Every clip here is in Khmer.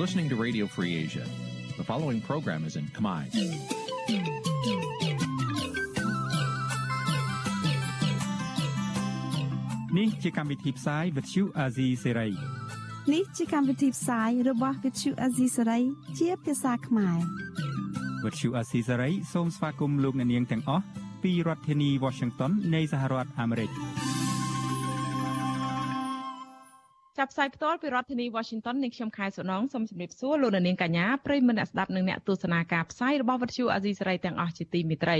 listening to Radio Free Asia. The following program is in Khmer. នេះជាកម្មវិធីផ្សាយ Vuthu Azizi Serai នេះជាកម្មវិធីផ្សាយរបស់ Vuthu Azizi Serai ជាភាសាខ្មែរ Vuthu Azizi Serai សូមស្វាគមន៍លោកអ្នកនាងទាំងអស់ពីរដ្ឋធានី Washington នៃសហរដ្ឋអាមេរិក។ ចាប់ផ្សាយផ្ទាល់ពីរដ្ឋធានី Washington នាងខ្ញុំខែសុណងសូមជម្រាបសួរលោកនាងកញ្ញាប្រិយមិត្តអ្នកស្ដាប់និងអ្នកទស្សនាការផ្សាយរបស់វិទ្យុអាស៊ីសេរីទាំងអស់ជាទីមេត្រី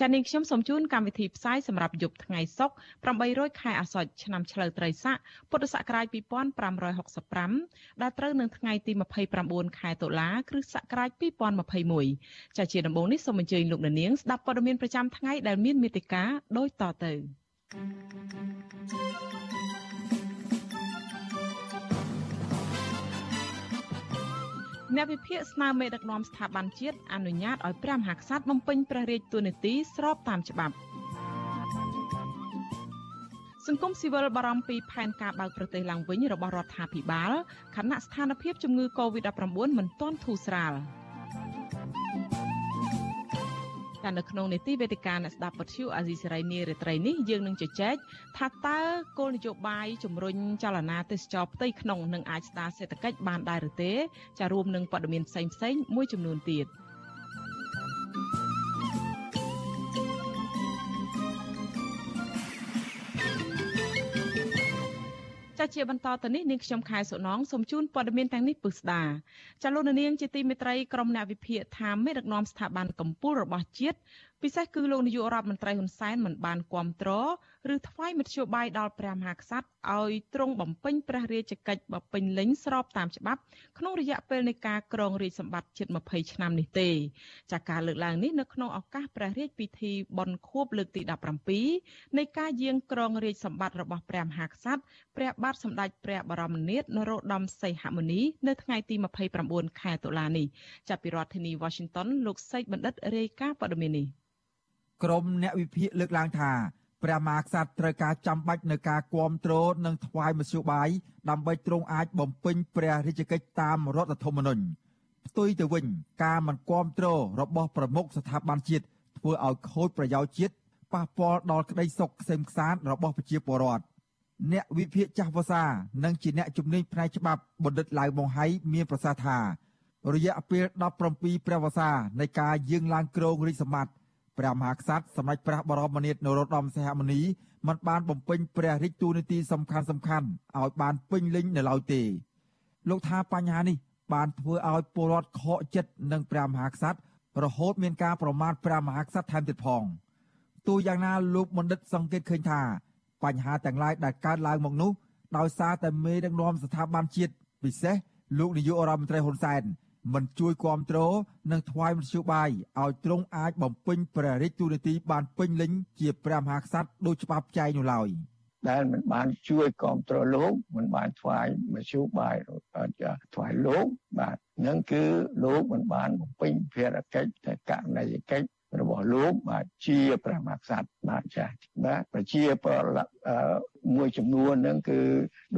ចា៎នាងខ្ញុំសូមជូនកម្មវិធីផ្សាយសម្រាប់យប់ថ្ងៃសុក្រ800ខែអាសត់ឆ្នាំឆ្លូវត្រីស័កពុទ្ធសករាជ2565ដែលត្រូវនឹងថ្ងៃទី29ខែតុលាគ្រិស្តសករាជ2021ចា៎ជាដំបូងនេះសូមអញ្ជើញលោកនាងស្ដាប់ព័ត៌មានប្រចាំថ្ងៃដែលមានមេត្តាដូចតទៅ thank you អ្នកវិភាគស្នើមេដឹកនាំស្ថាប័នជាតិអនុញ្ញាតឲ្យព្រះមហាក្សត្របំពេញព្រះរាជតួនាទីស្របតាមច្បាប់សង្គមស៊ីវិលបារម្ភពីផែនការបើកប្រទេសឡើងវិញរបស់រដ្ឋាភិបាលខណៈស្ថានភាពជំងឺ Covid-19 មិនទាន់ធូរស្រាល។ តែនៅក្នុងនីតិវេទិកាអ្នកស្ដាប់ពទ្យុអាស៊ីសេរីនារាត្រីនេះយើងនឹងជជែកថាតើគោលនយោបាយជំរុញចលនាទេសចរផ្ទៃក្នុងនឹងអាចស្ដារសេដ្ឋកិច្ចបានដែរឬទេចារួមនឹងព័ត៌មានផ្សេងៗមួយចំនួនទៀត។ ចាជាបន្តទៅនេះនាងខ្ញុំខែសុណងសូមជូនព័ត៌មានទាំងនេះពិស្ដាចាលោកនាងជាទីមេត្រីក្រុមអ្នកវិភាគថាមេដឹកនាំស្ថាប័នកម្ពុជារបស់ជាតិពិសេសគឺលោកនាយករដ្ឋមន្ត្រីហ៊ុនសែនមិនបានគ្រប់គ្រងឬថ្វាយមធ្យោបាយដល់ព្រះមហាក្សត្រឲ្យទ្រង់បំពេញព្រះរាជកិច្ចបពេញលេញស្របតាមច្បាប់ក្នុងរយៈពេលនៃការក្រងរាជសម្បត្តិជិត20ឆ្នាំនេះទេចាការលើកឡើងនេះនៅក្នុងឱកាសព្រះរាជពិធីបុណ្យខួបលើកទី17នៃការយាងក្រងរាជសម្បត្តិរបស់ព្រះមហាក្សត្រព្រះបាទសម្ដេចព្រះបរមនាថនរោត្តមសីហមុនីនៅថ្ងៃទី29ខែតុលានេះចាប់ពីរដ្ឋធានី Washington លោកសេកបណ្ឌិតរាយការណ៍ព័ត៌មាននេះ ក្រុមអ្នកវិភាគលើកឡើងថាព្រះមហាក្សត្រត្រូវការចាំបាច់នៅការគ្រប់គ្រងនិងថ្វាយមធ្យោបាយដើម្បីទ្រង់អាចបំពេញព្រះរាជកិច្ចតាមរដ្ឋធម្មនុញ្ញផ្ទុយទៅវិញការមិនគ្រប់គ្រងរបស់ប្រមុខស្ថាប័នជាតិធ្វើឲ្យខូចប្រយោជន៍ជាតិប៉ះពាល់ដល់ក្តីសុខក្សេមក្សាន្តរបស់ប្រជាពលរដ្ឋអ្នកវិភាគចាស់វសានិងជាអ្នកជំនាញផ្នែកច្បាប់បណ្ឌិតឡៅម៉ុងហៃមានប្រសាសន៍ថារយៈពេល17ព្រះវសានៃការយាងឡើងគ្រងរាជសម្បត្តិ ព្រះមហាក្សត្រសម្ដេចព្រះបរមនាថនរោត្តមសីហមុនីមិនបានបំពេញព្រះរាជតួនាទីសំខាន់សំខាន់ឲ្យបានពេញលេញនៅឡើយទេលោកថាបញ្ហានេះបានធ្វើឲ្យពលរដ្ឋខកចិត្តនឹងព្រះមហាក្សត្ររហូតមានការប្រមាថព្រះមហាក្សត្រថែមទៀតផងទោះយ៉ាងណាលោកបណ្ឌិតសង្កេតឃើញថាបញ្ហាទាំងឡាយដែលកើតឡើងមកនោះដោយសារតែមេដឹកនាំស្ថាប័នជាតិពិសេសលោកនាយករដ្ឋមន្ត្រីហ៊ុនសែន មិនជួយគ្រប់គ្រងនិងថ្វាយមធ្យោបាយឲ្យទ្រង់អាចបំពេញព្រះរាជទូរនីតិបានពេញលេញជាព្រះមហាក្សត្រដោយច្បាប់ចែងនោះឡើយដែលមិនបានជួយគ្រប់គ្រងលោកមិនបានថ្វាយមធ្យោបាយថ្វាយលោកបាទនឹងគឺលោកមិនបានបំពេញភារកិច្ចតែករណីកិច្ច របស់លោកបាទជាព្រះមហាក្សត្របាទចាស់បាទប្រជាពលរដ្ឋមួយចំនួនហ្នឹងគឺ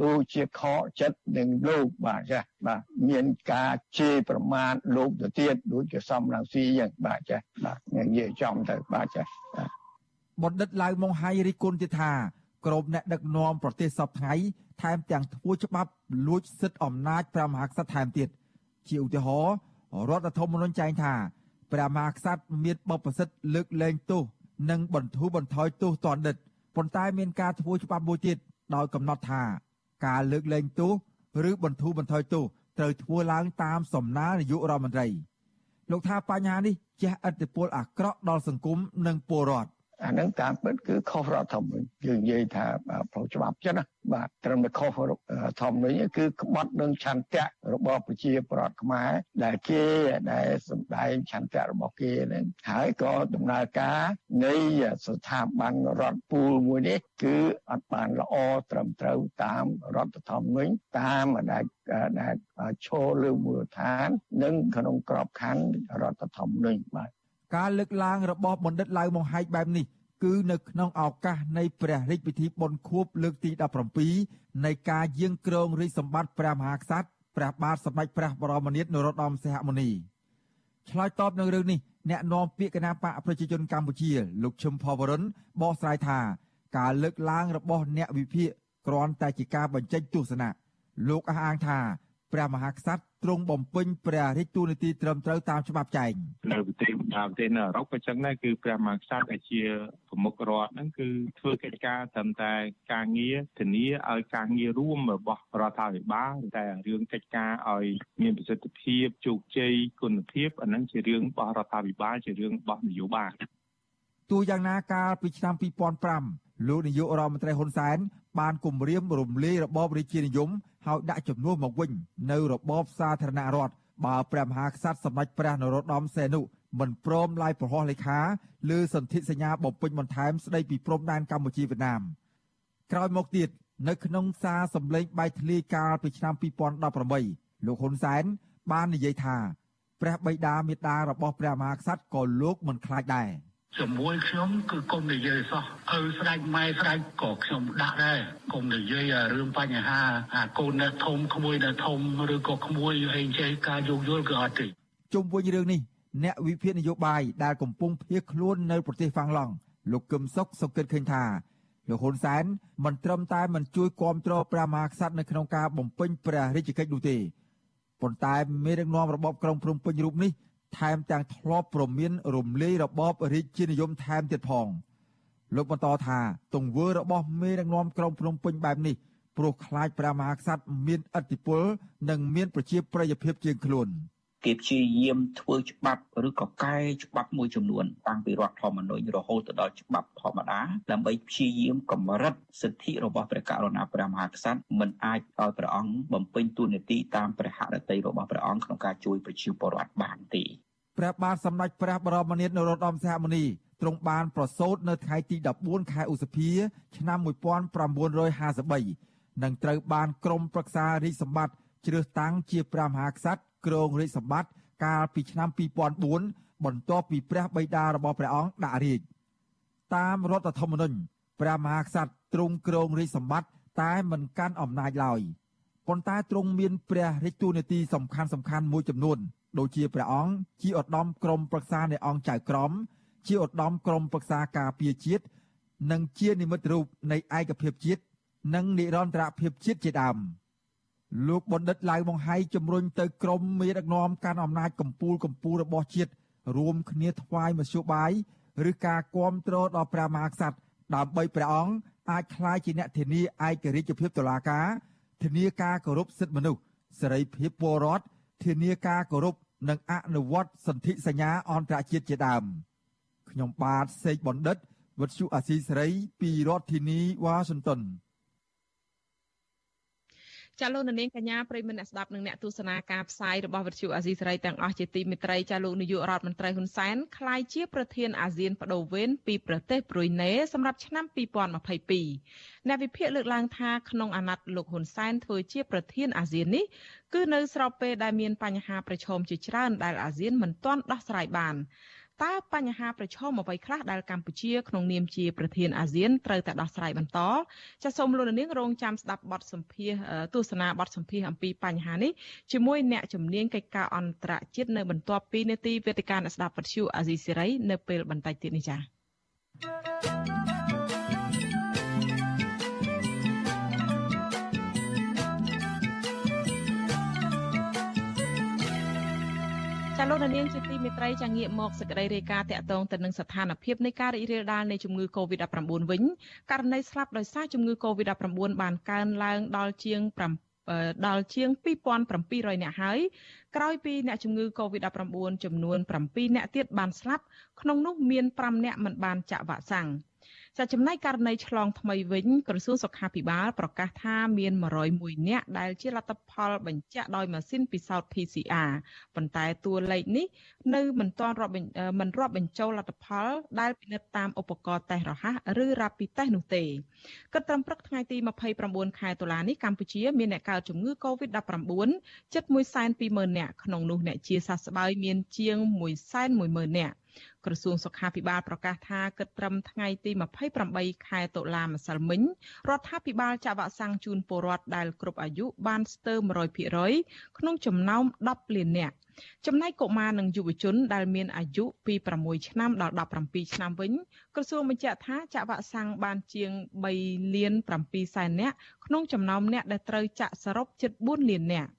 ដូចជាខកចិត្តនឹងលោកបាទចាស់បាទមានការជេរប្រមាថលោកទៅទៀតដូចជាសំរងស៊ីយ៉ាងបាទចាស់បាទនិយាយចំទៅបាទចាស់បណ្ឌិតឡៅម៉ុងហៃរីគុណទៀតថាក្រុមអ្នកដឹកនាំប្រទេសសពថ្ងៃថែមទាំងធ្វើច្បាប់លួចសិទ្ធិអំណាចព្រះមហាក្សត្រថែមទៀតជាឧទាហរណ៍រដ្ឋធម្មនុញ្ញចែងថា ព្រះមហាក្សត្រមានបបសិទ្ធលើកលែងទោសនិងបន្ធូរបន្ថយទោសទណ្ឌិតប៉ុន្តែមានការធ្វើច្បាប់មួយទៀតដោយកំណត់ថា ការលើកលែងទោសឬបន្ធូរបន្ថយទោសត្រូវធ្វើឡើងតាមសំណើនាយករដ្ឋមន្ត្រីលោកថាបញ្ហានេះជះឥទ្ធិពលអាក្រក់ដល់សង្គមនិងពលរដ្ឋ អានឹងតាមពិតគឺខុសរដ្ឋធម្មនុញ្ញយើងនិយាយថាផ្លូវច្បាប់ចឹងណាបាទត្រឹមតែខុសធម្មនុញ្ញគឺក្បត់នឹងឆន្ទៈរបស់ប្រជាប្រដ្ឋខ្មែរដែលគេដែលសម្ដែងឆន្ទៈរបស់គេហ្នឹងហើយក៏ដំណើរការនៃស្ថាប័នរដ្ឋពូលមួយនេះគឺអត់បានល្អត្រឹមត្រូវតាមរដ្ឋធម្មនុញ្ញតាមដែលដែលឈរលើមូលដ្ឋាន និងក្នុងក្របខ័ណ្ឌរដ្ឋធម្មនុញ្ញបាទ ការលើកឡើងរបស់បណ្ឌិតឡៅម៉ុងហែកបែបនេះគឺនៅក្នុងឱកាសនៃព្រះរាជពិធីបុណ្យខួបលើកទី17នៃការយាងគ្រងរាជសម្បត្តិព្រះមហាក្សត្រព្រះបាទសម្ដេចព្រះបរមនាថនរោត្តមសីហមុនីឆ្លើយតបនឹងរឿងនេះអ្នកនាំពាក្យគណៈបកប្រជាជនកម្ពុជាលោកឈឹមផវរុនបកស្រាយថាការលើកឡើងរបស់អ្នកវិភាគគ្រាន់តែជាការបញ្ចេញទស្សនៈលោកអះអាងថា ព្រះមហាក្សត្រទ្រង់បំពេញព្រះរាជទូនាទីត្រឹមត្រូវតាមច្បាប់ចែងនៅប្រទេសតាមប្រទេសនៅអឺរ៉ុបក៏ចឹងដែរគឺព្រះមហាក្សត្រដែលជាប្រមុខរដ្ឋហ្នឹងគឺធ្វើកិច្ចការត្រឹមតែការងារធានាឲ្យការងាររួមរបស់រដ្ឋាភិបាលតែរឿងកិច្ចការឲ្យមានប្រសិទ្ធភាពជោគជ័យគុណភាពអាហ្នឹងជារឿងរបស់រដ្ឋាភិបាលជារឿងរបស់នយោបាយទោះយ៉ាងណាកាលពីឆ្នាំ2005 លោកនាយករដ្ឋមន្ត្រីហ៊ុនសែនបានគម្រាមរំលាយរបបរាជានិយមហើយដាក់ចំនួនមកវិញនៅរបបសាធារណរដ្ឋបើព្រះមហាក្សត្រសម្ដេចព្រះនរោត្តមសីហនុមិនព្រមឡាយប្រហោះលេខាលើសន្ធិសញ្ញាបំពេញបន្ថែមស្ដីពីព្រំដែនកម្ពុជាវៀតណាមក្រោយមកទៀតនៅក្នុងសារសម្លេងបែកធ្លាយកាលពីឆ្នាំ2018លោកហ៊ុនសែនបាននិយាយថាព្រះបិតាមេត្តារបស់ព្រះមហាក្សត្រក៏លោកមិនខ្លាចដែរ ជាមួយខ្ញុំគឺគុំនិយាយសោះឪស្ដេចម៉ែស្ដេចក៏ខ្ញុំដាក់ដែរគុំនិយាយរឿងបញ្ហាអាកូននៅធំក្មួយនៅធំឬក៏ក្មួយអីចេះការយោគយល់គឺអត់ទេជុំវិញរឿងនេះអ្នកវិភាគនយោបាយដែលកំពុងភៀសខ្លួននៅប្រទេសហ្វាំងឡង់លោកកឹមសុខសុខគិតឃើញថាលោកហ៊ុនសែនមិនត្រឹមតែមិនជួយគាំទ្រព្រះមហាក្សត្រនៅក្នុងការបំពេញព្រះរាជកិច្ចនោះទេប៉ុន្តែមេដឹកនាំរបបក្រុងភ្នំពេញរូបនេះ ថែមទាំងធ្លាប់ប្រមានរំលាយរបបរាជានិយមថែមទៀតផងលោកបន្តថាទង្វើរបស់មេដឹកនាំក្រុងភ្នំពេញបែបនេះព្រោះខ្លាចព្រះមហាក្សត្រមានឥទ្ធិពលនិងមានប្រជាប្រិយភាពជាងខ្លួន។ គេព្យាយាមធ្វើច្បាប់ឬក៏កែច្បាប់មួយចំនួនតាំងពីរដ្ឋធម្មនុញ្ញរហូតទៅដល់ច្បាប់ធម្មតាដើម្បីព្យាយាមកម្រិតសិទ្ធិរបស់ព្រះករុណាព្រះមហាក្សត្រមិនអាចឲ្យព្រះអង្គបំពេញតួនាទីតាមព្រះហឫទ័យរបស់ព្រះអង្គក្នុងការជួយប្រជាពលរដ្ឋបានទេព្រះបាទសម្ដេចព្រះបរមនាថនរោត្តមសីហមុនីទ្រង់បានប្រសូតនៅថ្ងៃទី14ខែឧសភា ឆ្នាំ1953និងត្រូវបានក្រមប្រឹក្សារាជសម្បត្តិជ្រើសតាំងជាព្រះមហាក្សត្រ គ្រងរាជសម្បត្តិកាលពីឆ្នាំ2004បន្ទាប់ពីព្រះបិតារបស់ព្រះអង្គដាក់រាជតាមរដ្ឋធម្មនុញ្ញព្រះមហាក្សត្រទ្រង់គ្រងរាជសម្បត្តិតែមិនកាន់អំណាចឡើយប៉ុន្តែទ្រង់មានព្រះរាជទូនាទីសំខាន់សំខាន់មួយចំនួន ដូចជាព្រះអង្គជាឧត្តមក្រុមប្រឹក្សានៃអង្គចៅក្រមជាឧត្តមក្រុមប្រឹក្សាការពារជាតិនិងជានិមិត្តរូបនៃឯកភាពជាតិនិងនិរន្តរភាពជាតិជាដើម។ លោកបណ្ឌិតឡៅបង្ហៃជំរុញទៅក្រមមេដឹកនាំកាន់អំណាចកម្ពុជាកម្ពុជារបស់ជាតិរួមគ្នាថ្វាយមធ្យោបាយឬការគ្រប់គ្រងដល់ព្រះមហាក្សត្រដើម្បីព្រះអង្គអាចក្លាយជាអ្នកធានាឯករាជ្យភាពតុលាការធានាការគោរពសិទ្ធិមនុស្សសេរីភាពពលរដ្ឋធានាការគោរពនិងអនុវត្តសន្ធិសញ្ញាអន្តរជាតិជាដើមខ្ញុំបាទសេកបណ្ឌិតវុទ្ធុអាស៊ីសេរីពីរដ្ឋធានីវ៉ាស៊ីនតោន ចាលោកនាងកញ្ញាប្រិមមអ្នកស្ដាប់និងអ្នកទស្សនាការផ្សាយរបស់វិទ្យុអាស៊ីសេរីទាំងអស់ជាទីមេត្រីចាលោកនាយករដ្ឋមន្ត្រីហ៊ុនសែនក្លាយជាប្រធានអាស៊ានបដូវវេនពីប្រទេសប្រុយណេសម្រាប់ឆ្នាំ2022អ្នកវិភាគលើកឡើងថាក្នុងអាណត្តិលោកហ៊ុនសែនធ្វើជាប្រធានអាស៊ាននេះគឺនៅស្របពេលដែលមានបញ្ហាប្រឈមជាច្រើនដែលអាស៊ានមិនទាន់ដោះស្រាយបាន តើបញ្ហាប្រឈមអ្វីខ្លះដែលកម្ពុជាក្នុងនាមជាប្រធានអាស៊ានត្រូវតែដោះស្រាយបន្តចាសសូមលោកនាងរងចាំស្ដាប់បទសម្ភាសទស្សនាបទសម្ភាសអំពីបញ្ហានេះជាមួយអ្នកជំនាញកិច្ចការអន្តរជាតិនៅបន្ទាប់ពីនេតិវេទិកាអ្នកស្ដាប់វិទ្យុអាស៊ីសេរីនៅពេលបន្តិចទៀតនេះចា៎ ចាលោកនាងជាទីមេត្រីចាងាកមកសេចក្តីរាយការណ៍តាក់ទងទៅនឹងស្ថានភាពនៃការរីករាលដាលនៃជំងឺ Covid-19 វិញករណីស្លាប់ដោយសារជំងឺ Covid-19 បានកើនឡើងដល់ជាងដល់ជាង2700នាក់ហើយក្រោយពីអ្នកជំងឺ Covid-19 ចំនួន7នាក់ទៀតបានស្លាប់ក្នុងនោះមាន5នាក់មិនបានចាក់វ៉ាក់សាំង ចាចំណែកករណីឆ្លងថ្មីវិញក្រសួងសុខាភិបាលប្រកាសថាមាន101នាក់ដែលជាលទ្ធផលបញ្ជាក់ដោយម៉ាស៊ីនពិសោធន៍ PCR ប៉ុន្តែតួលេខនេះនៅមិនទាន់រាប់មិនរាប់បញ្ចូលលទ្ធផលដែលពិនិត្យតាមឧបករណ៍តេស្តរហ័សឬ Rapid Test នោះទេគិតត្រឹមព្រឹកថ្ងៃទី29ខែតុលានេះកម្ពុជាមានអ្នកកើតជំងឺ Covid-19 ជិត120,000នាក់ក្នុងនោះអ្នកជាសះស្បើយមានជាង110,000នាក់ក្រសួងសុខាភិបាលប្រកាសថាគិតត្រឹមថ្ងៃទី28ខែតុលាម្សិលមិញរដ្ឋាភិបាលចាក់វ៉ាក់សាំងជូនពលរដ្ឋដែលគ្រប់អាយុបានស្ទើរ100%ក្នុងចំណោម10លាននាក់ចំណែកកុមារនិងយុវជនដែលមានអាយុពី6ឆ្នាំដល់17ឆ្នាំវិញក្រសួងបញ្ជាក់ថាចាក់វ៉ាក់សាំងបានជាង3លាន7សែននាក់ក្នុងចំណោមអ្នកដែលត្រូវចាក់សរុបជិត4លាននាក់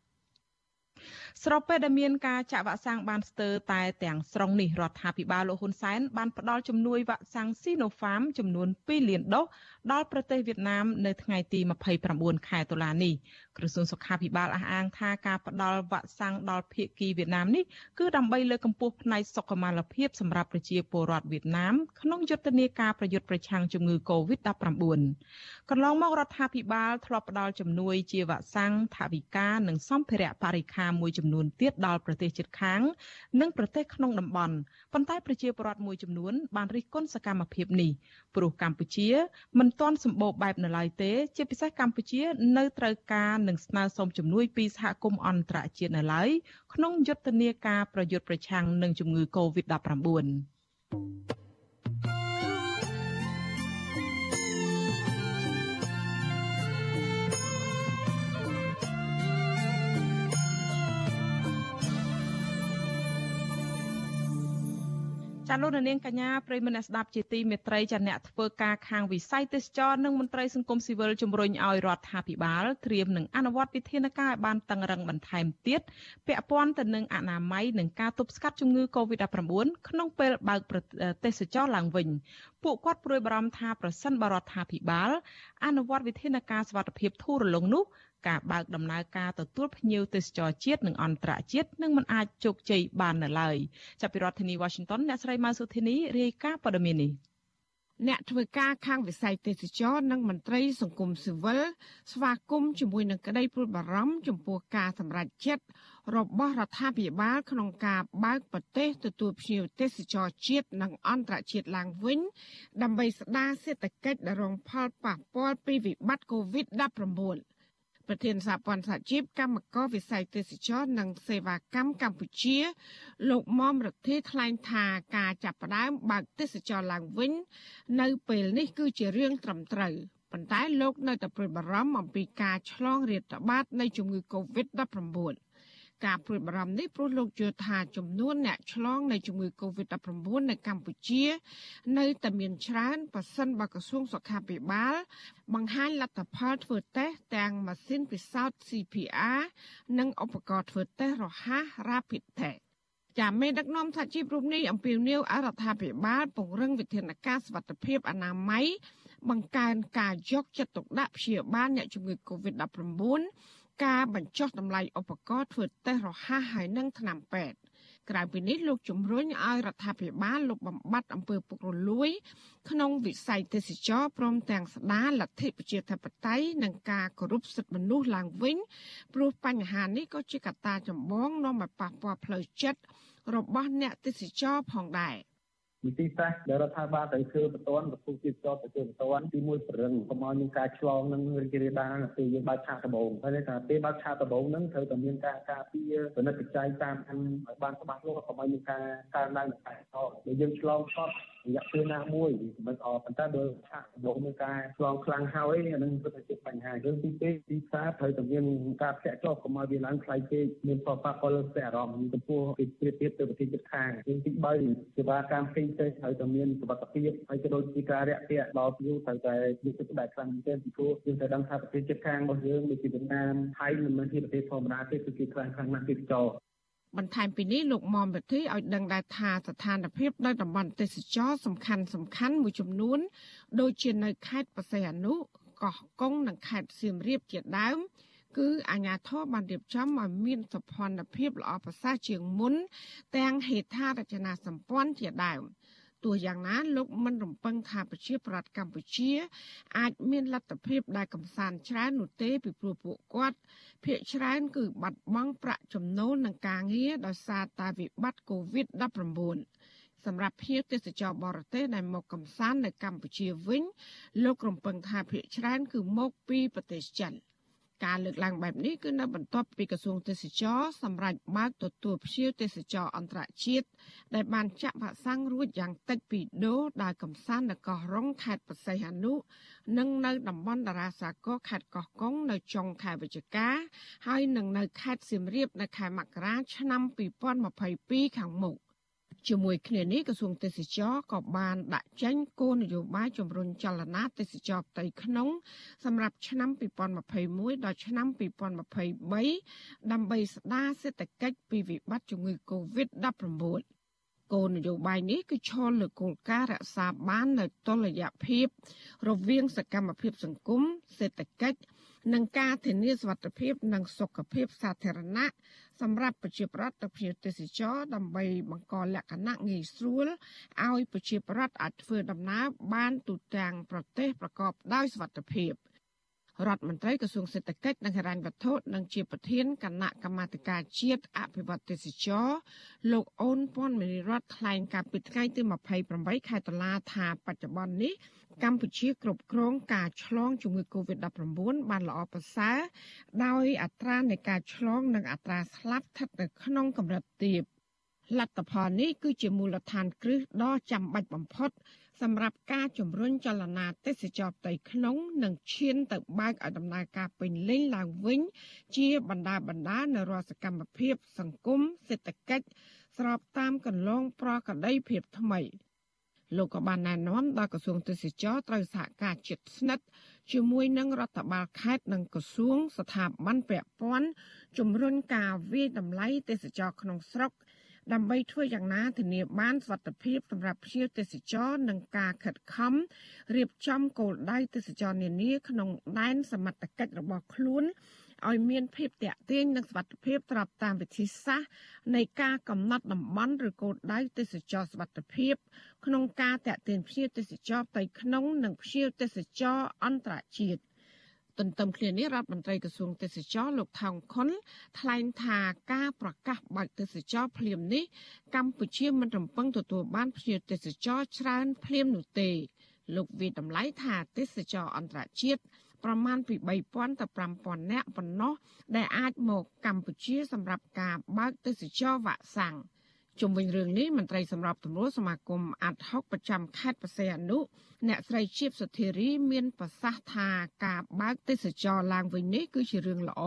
ស្របពេលដែលមានការចាក់វ៉ាក់សាំងបានស្ទើរតែទាំងស្រុងនេះរដ្ឋាភិបាលលោកហ៊ុនសែនបានផ្ដល់ជំនួយវ៉ាក់សាំង Sinopharm ចំនួន2លានដូសដល់ប្រទេសវៀតណាមនៅថ្ងៃទី29ខែតុលានេះក្រសួងសុខាភិបាលអះអាងថាការផ្ដល់វ៉ាក់សាំងដល់ភៀកគីវៀតណាមនេះគឺដើម្បីលើកកម្ពស់ផ្នែកសុខុមាលភាពសម្រាប់ប្រជាពលរដ្ឋវៀតណាមក្នុងយុទ្ធនាការប្រយុទ្ធប្រឆាំងជំងឺ Covid-19 កន្លងមករដ្ឋាភិបាលធ្លាប់ផ្ដល់ជំនួយជាវ៉ាក់សាំងថវិកានិងសម្ភារៈបរិក្ខារមួយចំនួនទៀតដល់ប្រទេសជិតខាង និងប្រទេសក្នុងតំបន់ប៉ុន្តែប្រជាពលរដ្ឋមួយចំនួនបានរិះគន់សកម្មភាពនេះព្រោះកម្ពុជាមិនទាន់សម្បូរបែបនៅឡើយទេ ជាពិសេសកម្ពុជា នៅត្រូវការនិងស្នើសុំជំនួយពីសហគមន៍អន្តរជាតិនៅឡើយក្នុងយុទ្ធនាការប្រយុទ្ធប្រឆាំងនឹងជំងឺ Covid-19 ចាលោកនាងកញ្ញាប្រិមនៈស្ដាប់ជាទីមេត្រីចាអ្នកធ្វើការខាងវិស័យទេសចរនិងមន្ត្រីសង្គមស៊ីវិលជំរុញឲ្យរដ្ឋាភិបាលត្រៀមនឹងអនុវត្តវិធានការឲ្យបានតឹងរឹងបន្ថែមទៀតពាក់ព័ន្ធទៅនឹងអនាម័យនិងការទប់ស្កាត់ជំងឺ Covid-19 ក្នុងពេលបើកទេសចរឡើងវិញពួកគាត់ព្រួយបារម្ភថាប្រសិនបរដ្ឋាភិបាលអនុវត្តវិធានការសវត្ថិភាពធូររលុងនោះ ការបើកដំណើរការទទួលភ្ញៀវទេសចរជាតិនិងអន្តរជាតិនឹងមិនអាចជោគជ័យបាននៅឡើយចាប់ពីរដ្ឋធានី Washington អ្នកស្រីម៉ៅសុធានីរាយការណ៍ព័ត៌មាននេះអ្នកធ្វើការខាងវិស័យទេសចរនិងមន្ត្រីសង្គមស៊ីវិលស្វាគមន៍ជាមួយនឹងក្តីព្រួយបារម្ភចំពោះការសម្រេចចិត្តរបស់រដ្ឋាភិបាលក្នុងការបើកប្រទេសទទួលភ្ញៀវទេសចរជាតិនិងអន្តរជាតិឡើងវិញ ដើម្បីស្ដារសេដ្ឋកិច្ចដែលរងផលប៉ះពាល់ពីវិបត្តិ COVID-19 ប្រធានសហព័ន្ធសហជីពកម្មករវិស័យទេសចរនិងសេវាកម្មកម្ពុជា លោកមុំរដ្ឋាថ្លែងថាការចាប់ផ្ដើមបើកទេសចរឡើងវិញ នៅពេលនេះគឺជារឿងត្រឹមត្រូវប៉ុន្តែលោកនៅតែព្រួយបារម្ភអំពីការឆ្លងរាតត្បាតនៃជំងឺ Covid-19 ការព្រួយបារម្ភនេះព្រោះលោកជឿថាចំនួនអ្នកឆ្លងនៃជំងឺ Covid-19 នៅកម្ពុជា នៅតែមានច្រើនប៉ះសិនបើក្រសួងសុខាភិបាល បង្ហាញលទ្ធផលធ្វើតេស្តទាំងម៉ាស៊ីនពិសោធន៍ CPR និងឧបករណ៍ធ្វើតេស្តរហ័ស Rapid Test ចាមេដឹកនាំសហជីពរូបនេះអំពាវនាវអរដ្ឋាភិបាលពង្រឹងវិធានការសុវត្ថិភាពអនាម័យបង្កើនការយកចិត្តទុកដាក់ព្យាបាលអ្នកជំងឺ Covid-19 ការបញ្ចុះតម្លៃឧបករណ៍ធ្វើតេស្តរហ័សហើយនិងថ្នាំពេទ្យក្រៅពីនេះលោកជំរុញឲ្យរដ្ឋាភិបាលលុបបំបាត់អំពើពុករលួយ ក្នុងវិស័យទេសចរព្រមទាំងស្ដារលទ្ធិប្រជាធិបតេយ្យនិងការគោរពសិទ្ធិមនុស្សឡើងវិញព្រោះបញ្ហានេះក៏ជាកត្តាចម្បងនាំឲ្យប៉ះពាល់ផ្លូវចិត្តរបស់អ្នកទេសចរផងដែរ។ វិធីសាស្ត្រដែលរដ្ឋាភិបាលត្រូវធ្វើបន្ទាន់ប្រពុះជាចតទៅជាបន្ទាន់ទីមួយប្រឹងកុំឲ្យមានការឆ្លងនឹងរីករាលដាលពេលយើងបើកឆាកដំបងហើយថាពេលបើកឆាកដំបងហ្នឹងត្រូវតែមានការការពារពិនិត្យបច្ច័យតាមឲ្យបានច្បាស់លាស់កុំឲ្យមានការកើនឡើងនៃការឆ្លងបើយើងឆ្លងផុត រយៈពេលណាមួយមិនអត់ប៉ុន្តែបើឆាកដំបងមានការឆ្លងខ្លាំងហើយអានឹងពិតជាបញ្ហាយើងទី2ទីផ្សារត្រូវតែមានការធ្លាក់ចុះកុំឲ្យវាឡើងថ្លៃពេកមានផលប៉ះពាល់លើអារម្មណ៍ចំពោះពីប្រៀបធៀបទៅប្រទេសជិតខាងយើងទី3សេវាកម្មផ្សេងផ្សេងត្រូវតែមានសុវត្ថិភាពហើយក៏ដូចជាការរាក់ទាក់ដល់ភ្ញៀវត្រូវតែមានទឹកដែលខ្លាំងមែនទែនពីព្រោះយើងត្រូវដឹងថាប្រទេសជិតខាងរបស់យើងដូចជាវៀតណាមថៃមិនមែនជាប្រទេសធម្មតាទេគឺខ្លាំងខ្លាំងណាស់ទេសចរ បន្ថែមពីនេះលោកមុំវិធីឲ្យដឹងដែរថាស្ថានភាពនៅតំបន់ទេសចរសំខាន់សំខាន់មួយចំនួន ដូចជានៅខេត្តបរសៃអនុកោះកុងនិងខេត្តសៀមរាបជាដើមគឺអាជ្ញាធរបានរៀបចំឲ្យមានសុខភាពល្អប្រសើរជាងមុន ទាំងហេដ្ឋារចនាសម្ព័ន្ធជាដើម ទោះយ៉ាងណាលោកមិនរំពឹងថាប្រជាប្រដ្ឋកម្ពុជាអាចមានលទ្ធភាពដែលកំសាន្តច្រើននោះទេពីព្រោះពួកគាត់ភាគច្រើនគឺបាត់បង់ប្រាក់ចំណូលនឹងការងារដោយសារតែវិបត្តិ COVID-19 សម្រាប់ភ្ញៀវទេសចរបរទេសដែលមកកំសាន្តនៅកម្ពុជាវិញ លោករំពឹងថាភាគច្រើនគឺមកពីប្រទេសចិន ការលើកឡើងបែបនេះគឺនៅបន្ទាប់ពីក្រសួងទេសចរសម្រេចបើកទទួលភ្ញៀវទេសចរអន្តរជាតិដែលបានចាក់វ៉ាក់សាំងរួចយ៉ាងតិចពីរដូដើរកំសាន្តនៅកោះរុងខេត្តបរសៃហនុនិងនៅតំបន់តារាសាគរខេត្តកោះកុងនៅចុងខែវិច្ឆិកាហើយនឹងនៅខេត្តសៀមរាបនៅខែមករាឆ្នាំ2022ខាងមុខ ជាមួយគ្នានេះក្រសួងទេសចរក៏បានដាក់ចេញគោលនយោបាយជំរុញចលនាទេសចរផ្ទៃក្នុង សម្រាប់ឆ្នាំ2021ដល់ឆ្នាំ2023ដើម្បីស្ដារសេដ្ឋកិច្ចពីវិបត្តិជំងឺ Covid-19 គោលនយោបាយនេះគឺឈលលើគោលការណ៍រក្សាបាននូវតុល្យភាព រវាងសកម្មភាពសង្គមសេដ្ឋកិច្ច និងការធានាសុវត្ថិភាព និងសុខភាពសាធារណៈសម្រាប់ប្រជាប្រដ្ឋទៅភ្ញៀវទេសចរដើម្បីបង្កលក្ខណៈងាយស្រួលឲ្យប្រជាប្រដ្ឋអាចធ្វើដំណើរបានទូទាំងប្រទេសប្រកបដោយសុវត្ថិភាពរដ្ឋមន្ត្រីក្រសួងសេដ្ឋកិច្ចនិងហិរញ្ញវត្ថុនិងជាប្រធានគណៈកម្មាធិការជាតិអភិវឌ្ឍទេសចរលោកអូនពាន់មេរីរដ្ឋថ្លែងកាលពីថ្ងៃទី28ខែតុលាថាបច្ចុប្បន្ននេះ កម្ពុជាគ្រប់គ្រងការឆ្លងជំងឺ Covid-19 បានល្អប្រសើរដោយអត្រានៃការឆ្លងនិងអត្រាស្លាប់ស្ថិតនៅក្នុងកម្រិតទាបលទ្ធផលនេះគឺជាមូលដ្ឋានគ្រឹះដ៏ចាំបាច់បំផុត សម្រាប់ការជំរុញចលនាទេសចរផ្ទៃក្នុង និងឈានទៅបើកឲ្យដំណើរការពេញលេញឡើងវិញ ជាបណ្ដាបណ្ដានៅរាល់សកម្មភាព សង្គមសេដ្ឋកិច្ចស្របតាមកន្លងប្រក្រតីភាពថ្មី។ លោកក៏បានណែនាំដល់ក្រសួងទេសចរត្រូវសហការជិតស្និទ្ធជាមួយនឹងរដ្ឋបាលខេត្តនិងក្រសួងស្ថាប័នពាក់ព័ន្ធជំរុញការវិយតម្លៃទេសចរក្នុងស្រុក ដើម្បីធ្វើយ៉ាងណាធានាបានសុវត្ថិភាពសម្រាប់ភ្ញៀវទេសចរនិងការខិតខំរៀបចំគោលដៅទេសចរនានាក្នុងដែនសមត្ថកិច្ចរបស់ខ្លួនឲ្យមានភាពតាក់ទាញនិងសុវត្ថិភាពស្របតាមវិធីសាស្ត្រនៃការកំណត់តំបន់ឬគោលដៅទេសចរសុវត្ថិភាពក្នុងការតាក់ទាញភ្ញៀវទេសចរផ្ទៃក្នុងនិងភ្ញៀវទេសចរអន្តរជាតិ ទន្ទឹមគ្នានេះរដ្ឋមន្ត្រីក្រសួងទេសចរលោកថោងខុនថ្លែងថាការប្រកាសបើកទេសចរភ្លាមនេះកម្ពុជាមិនរំពឹងទទួលបានភ្ញៀវទេសចរច្រើនភ្លាមនោះទេ លោកវិតម្លៃថាទេសចរអន្តរជាតិប្រមាណពី3000ទៅ5000នាក់ប៉ុណ្ណោះដែលអាចមកកម្ពុជាសម្រាប់ការបើកទេសចរវ៉ាក់សាំង ជុំវិញរឿងនេះមន្ត្រីសម្របសម្រួលសមាគមអាត់ហុកប្រចាំខេត្តបរសៃអនុអ្នកស្រីជាបសុធារីមានប្រសាសន៍ថាការបើកទេសចរឡើងវិញនេះគឺជារឿងល្អ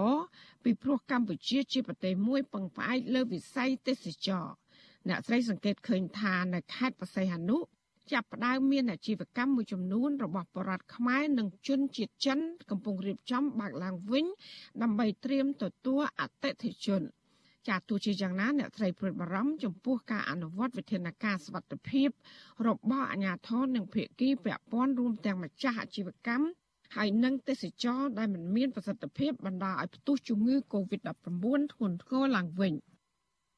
ពីព្រោះកម្ពុជាជាប្រទេសមួយពឹងផ្អែកលើវិស័យទេសចរអ្នកស្រីសង្កេតឃើញថានៅខេត្តបរសៃអនុចាប់ផ្ដើមមានអាជីវកម្មមួយចំនួនរបស់បរតខ្មែរនិងជនជាតិចិន កំពុងរៀបចំបើកឡើងវិញ ដើម្បីត្រៀមទទួលអតិថិជន ចាទោះជាយ៉ាងណាអ្នកត្រីព្រួយបារម្ភចំពោះការអនុវត្តវិធានការសវត្ថិភាព របស់អាជ្ញាធរនិងភាគីពាក់ព័ន្ធរួមទាំងម្ចាស់អាជីវកម្មហើយនិងទេសចរដែលមិនមានប្រសិទ្ធភាពបណ្ដាលឲ្យផ្ទុះជំងឺ Covid-19 ធ្ងន់ធ្ងរឡើងវិញ។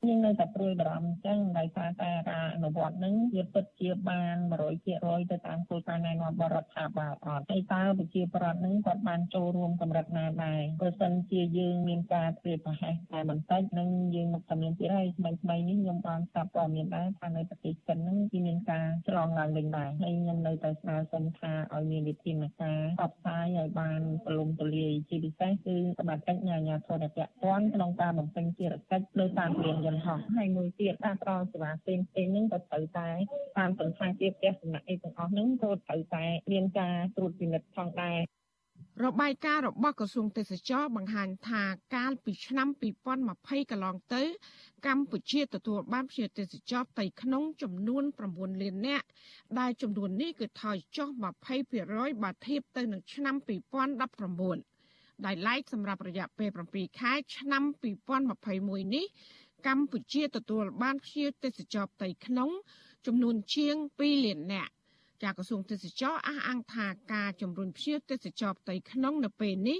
យើងនៅតែព្រួយបារម្ភអញ្ចឹងដោយសារតែការអនុវត្តនឹងវាពិតជាបាន100%ទៅតាមគោលការណ៍ណែនាំបរដ្ឋាភិបាលអត់ហើយតើប្រជាប្រដ្ឋនឹងគាត់បានចូលរួមកម្រិតណាដែរបើសិនជាយើងមានការព្រៀបប្រហែសតែបន្តិចនឹងយើងមកតែមានទៀតហើយថ្មីថ្មីនេះខ្ញុំបានស្ដាប់ព័ត៌មានដែរថានៅប្រទេសចិននឹងគឺមានការឆ្លងឡើងវិញដែរហើយខ្ញុំនៅតែស្នើសុំថាឲ្យមានវិធានការផ្សព្វផ្សាយឲ្យបានទូលំទូលាយជាពិសេសគឺសមត្ថកិច្ចនិងអាជ្ញាធរដែលពាក់ព័ន្ធក្នុងការបំពេញភារកិច្ចដោយតាមព្រៀងយន្តហោះហើយមួយទៀតការផ្ដល់សេវាផ្សេងផ្សេងហ្នឹងក៏ត្រូវតែតាមសន្តាគារផ្ទះសំណាក់អីទាំងអស់ហ្នឹងក៏ត្រូវតែមានការត្រួតពិនិត្យផងដែររបាយការណ៍របស់ក្រសួងទេសចរបង្ហាញថាកាលពីឆ្នាំ2020កន្លងទៅ កម្ពុជាទទួលបានភ្ញៀវទេសចរផ្ទៃក្នុងចំនួន9លាននាក់ដែលចំនួននេះគឺថយចុះ20%បើធៀបទៅនឹងឆ្នាំ2019ដែលឡែកសម្រាប់រយៈពេល7ខែឆ្នាំ2021នេះ កម្ពុជាទទួលបានភ្ញៀវទេសចរផ្ទៃក្នុង ចំនួនជាង2លាននាក់ចាក្រសួងទេសចរអះអាងថាការជំរុញភ្ញៀវទេសចរផ្ទៃក្នុងនៅពេលនេះ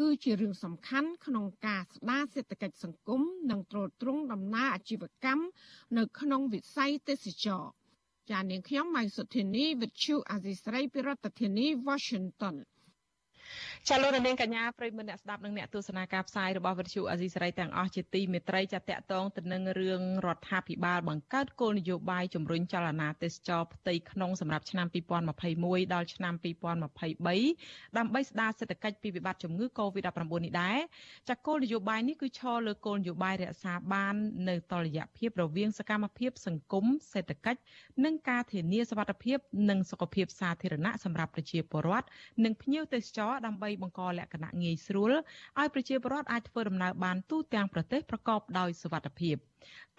គឺជារឿងសំខាន់ក្នុងការស្ដារសេដ្ឋកិច្ចសង្គមនិងទ្រទ្រង់ដំណើរអាជីវកម្មនៅក្នុងវិស័យទេសចរចានាងខ្ញុំម៉ៃសុធានីវិទ្យុអាស៊ីស្រីពីរដ្ឋធានី Washington ចាលោកនាងកញ្ញាប្រិយមិត្តអ្នកស្ដាប់និងអ្នកទស្សនាការផ្សាយរបស់វិទ្យុអាស៊ីសេរីទាំងអស់ជាទីមេត្រីចាតកតងទៅនឹងរឿងរដ្ឋាភិបាលបង្កើតគោលនយោបាយជំរុញចលនាទេសចរផ្ទៃក្នុងសម្រាប់ឆ្នាំ2021ដល់ឆ្នាំ2023ដើម្បីស្ដារសេដ្ឋកិច្ចពីវិបត្តិជំងឺ Covid-19 នេះដែរចាគោលនយោបាយនេះគឺឈរលើគោលនយោបាយរក្សាបាននៅតុល្យភាពរវាងសកម្មភាពសង្គមសេដ្ឋកិច្ចនិងការធានាសុវត្ថិភាពនិងសុខភាពសាធារណៈសម្រាប់ប្រជាពលរដ្ឋនិងភ្ញៀវទេសចរដើម្បីបង្កលក្ខណៈងាយស្រួលឲ្យប្រជាពលរដ្ឋអាចធ្វើដំណើរបានទូទាំងប្រទេសប្រកបដោយសុវត្ថិភាព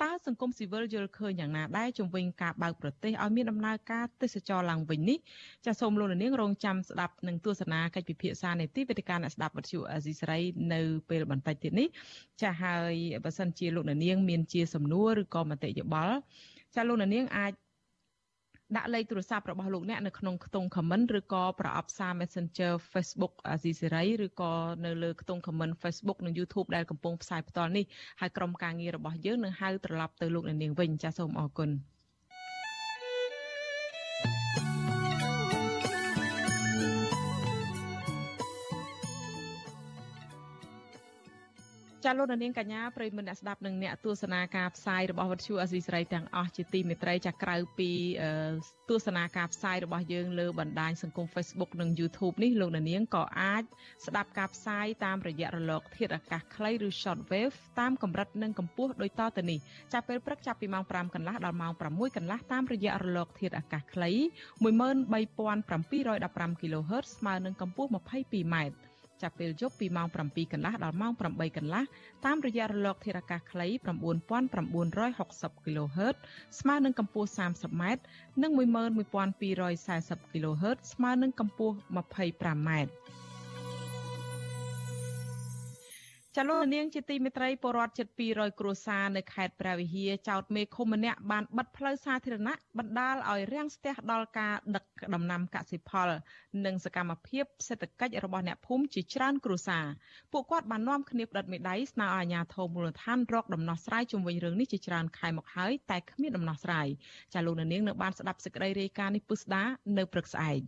តើសង្គមស៊ីវិលយល់ឃើញយ៉ាងណាដែរជំវិញការបើកប្រទេសឲ្យមានដំណើរការទេសចរឡើងវិញនេះចាសសូមលោកនាងរងចាំស្ដាប់នឹងទស្សនាកិច្ចពិភាក្សានៃទីវេទិកាអ្នកស្ដាប់វិទ្យុអេស៊ីស្រីនៅពេលបន្តិចទៀតនេះចាសហើយបើសិនជាលោកនាង មានជាសំណួរឬក៏មតិយោបល់ចាសលោកនាងអាច ដាក់លេខទូរស័ព្ទរបស់លោកអ្នកនៅក្នុងខ្ទង់ comment ឬក៏ប្រអប់សារ Messenger Facebook អាស៊ីសេរីឬក៏នៅលើខ្ទង់ comment Facebook និង YouTube ដែលកំពុងផ្សាយផ្ទាល់នេះហើយក្រុមការងាររបស់យើងនឹងហៅត្រឡប់ទៅលោកអ្នកនាងវិញចាសសូមអរគុណ។ ចាលោកនាងកញ្ញាប្រិយមិត្តអ្នកស្ដាប់និងអ្នកទស្សនាការផ្សាយរបស់វិទ្យុអស៊ីសេរីទាំងអស់ជាទីមេត្រីចាក្រៅពីទស្សនាការផ្សាយរបស់យើងលើបណ្ដាញសង្គម Facebook និង YouTube នេះលោកនាងក៏អាចស្ដាប់ការផ្សាយតាមរយៈរលក ធាតុអាកាសខ្លីឬ Shortwave តាមកម្រិតនិងកម្ពស់ដូចតទៅនេះចាប់ពេលព្រឹកចាប់ពីម៉ោង5កន្លះដល់ម៉ោង6កន្លះតាមរយៈរលក ធាតុអាកាសខ្លី13715 kHz ស្មើនឹងកម្ពស់ 22m ចាប់ពេលយប់ពីម៉ោង7កន្លះដល់ម៉ោង8កន្លះតាមរយៈរលកធារកាសខ្លី9960 kHz ស្មើនឹងកម្ពស់ 30m និង11240 kHz ស្មើនឹងកម្ពស់ 25m ចលនានាងជាទីមេត្រីពលរដ្ឋជិត200គ្រួសារនៅខេត្តព្រះវិហារចោតមេឃុំម្នាក់បានបិទផ្លូវសាធារណៈបណ្ដាលឲ្យរាំងស្ទះដល់ការដឹកដំណាំកសិផល និងសកម្មភាពសេដ្ឋកិច្ចរបស់អ្នកភូមិជាច្រើនគ្រួសារពួកគាត់បាននាំគ្នាផ្តិតមេដៃស្នើឲ្យអាជ្ញាធរមូលដ្ឋានរកដំណោះស្រាយជុំវិញរឿងនេះជាច្រើនខែមកហើយតែគ្មានដំណោះស្រាយចាលោកនាងនៅបានស្ដាប់សេចក្តីរាយការណ៍នេះពុស្ដានៅព្រឹកស្អែក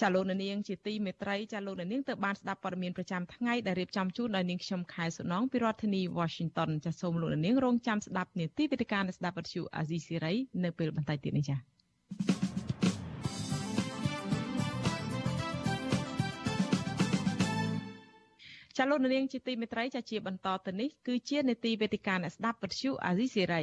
ចាលោកនាងជាទីមេត្រីចាលោកនាងទៅបានស្ដាប់ព័ត៌មានប្រចាំថ្ងៃដែលរៀបចំជូនដោយនាងខ្ញុំខែសុណងពីរដ្ឋធានី Washington ចាសូមលោកនាងរងចាំស្ដាប់នាទីវិទ្យការនៃស្ដាប់វិទ្យុអាស៊ីសេរីនៅពេលបន្តិចទៀតនេះចាចាលោកនាងជាទីមេត្រីចាជាបន្តទៅនេះគឺជានេតិវេទិកាអ្នកស្ដាប់វិទ្យុអាស៊ីសេរី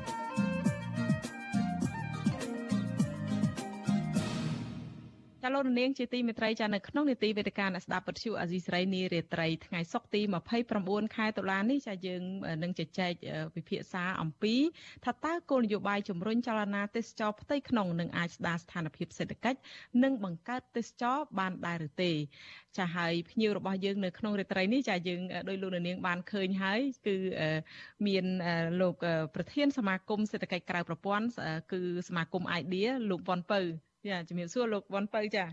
លោកនាងជាទីមេត្រីចានៅក្នុងនីតិវេទិកាអ្នកស្ដាប់ពទ្យុអាស៊ីសេរីនារាត្រីថ្ងៃសុក្រទី29ខែតុលានេះចាយើងនឹងជជែកវិភាសាអំពីថាតើគោលនយោបាយជំរុញចលនាទេសចរផ្ទៃក្នុងនឹងអាចស្ដារស្ថានភាពសេដ្ឋកិច្ចនិងបង្កើតទេសចរបានដែរឬទេចាហើយភ្ញៀវរបស់យើងនៅក្នុងរាត្រីនេះចាយើងដោយលោកនាងបានឃើញហើយគឺមានលោកប្រធានសមាគមសេដ្ឋកិច្ចក្រៅប្រព័ន្ធគឺសមាគម idea លោកវ៉ុនពៅ ចាជំរាបសួរលោកវ៉ាន់ពៅចា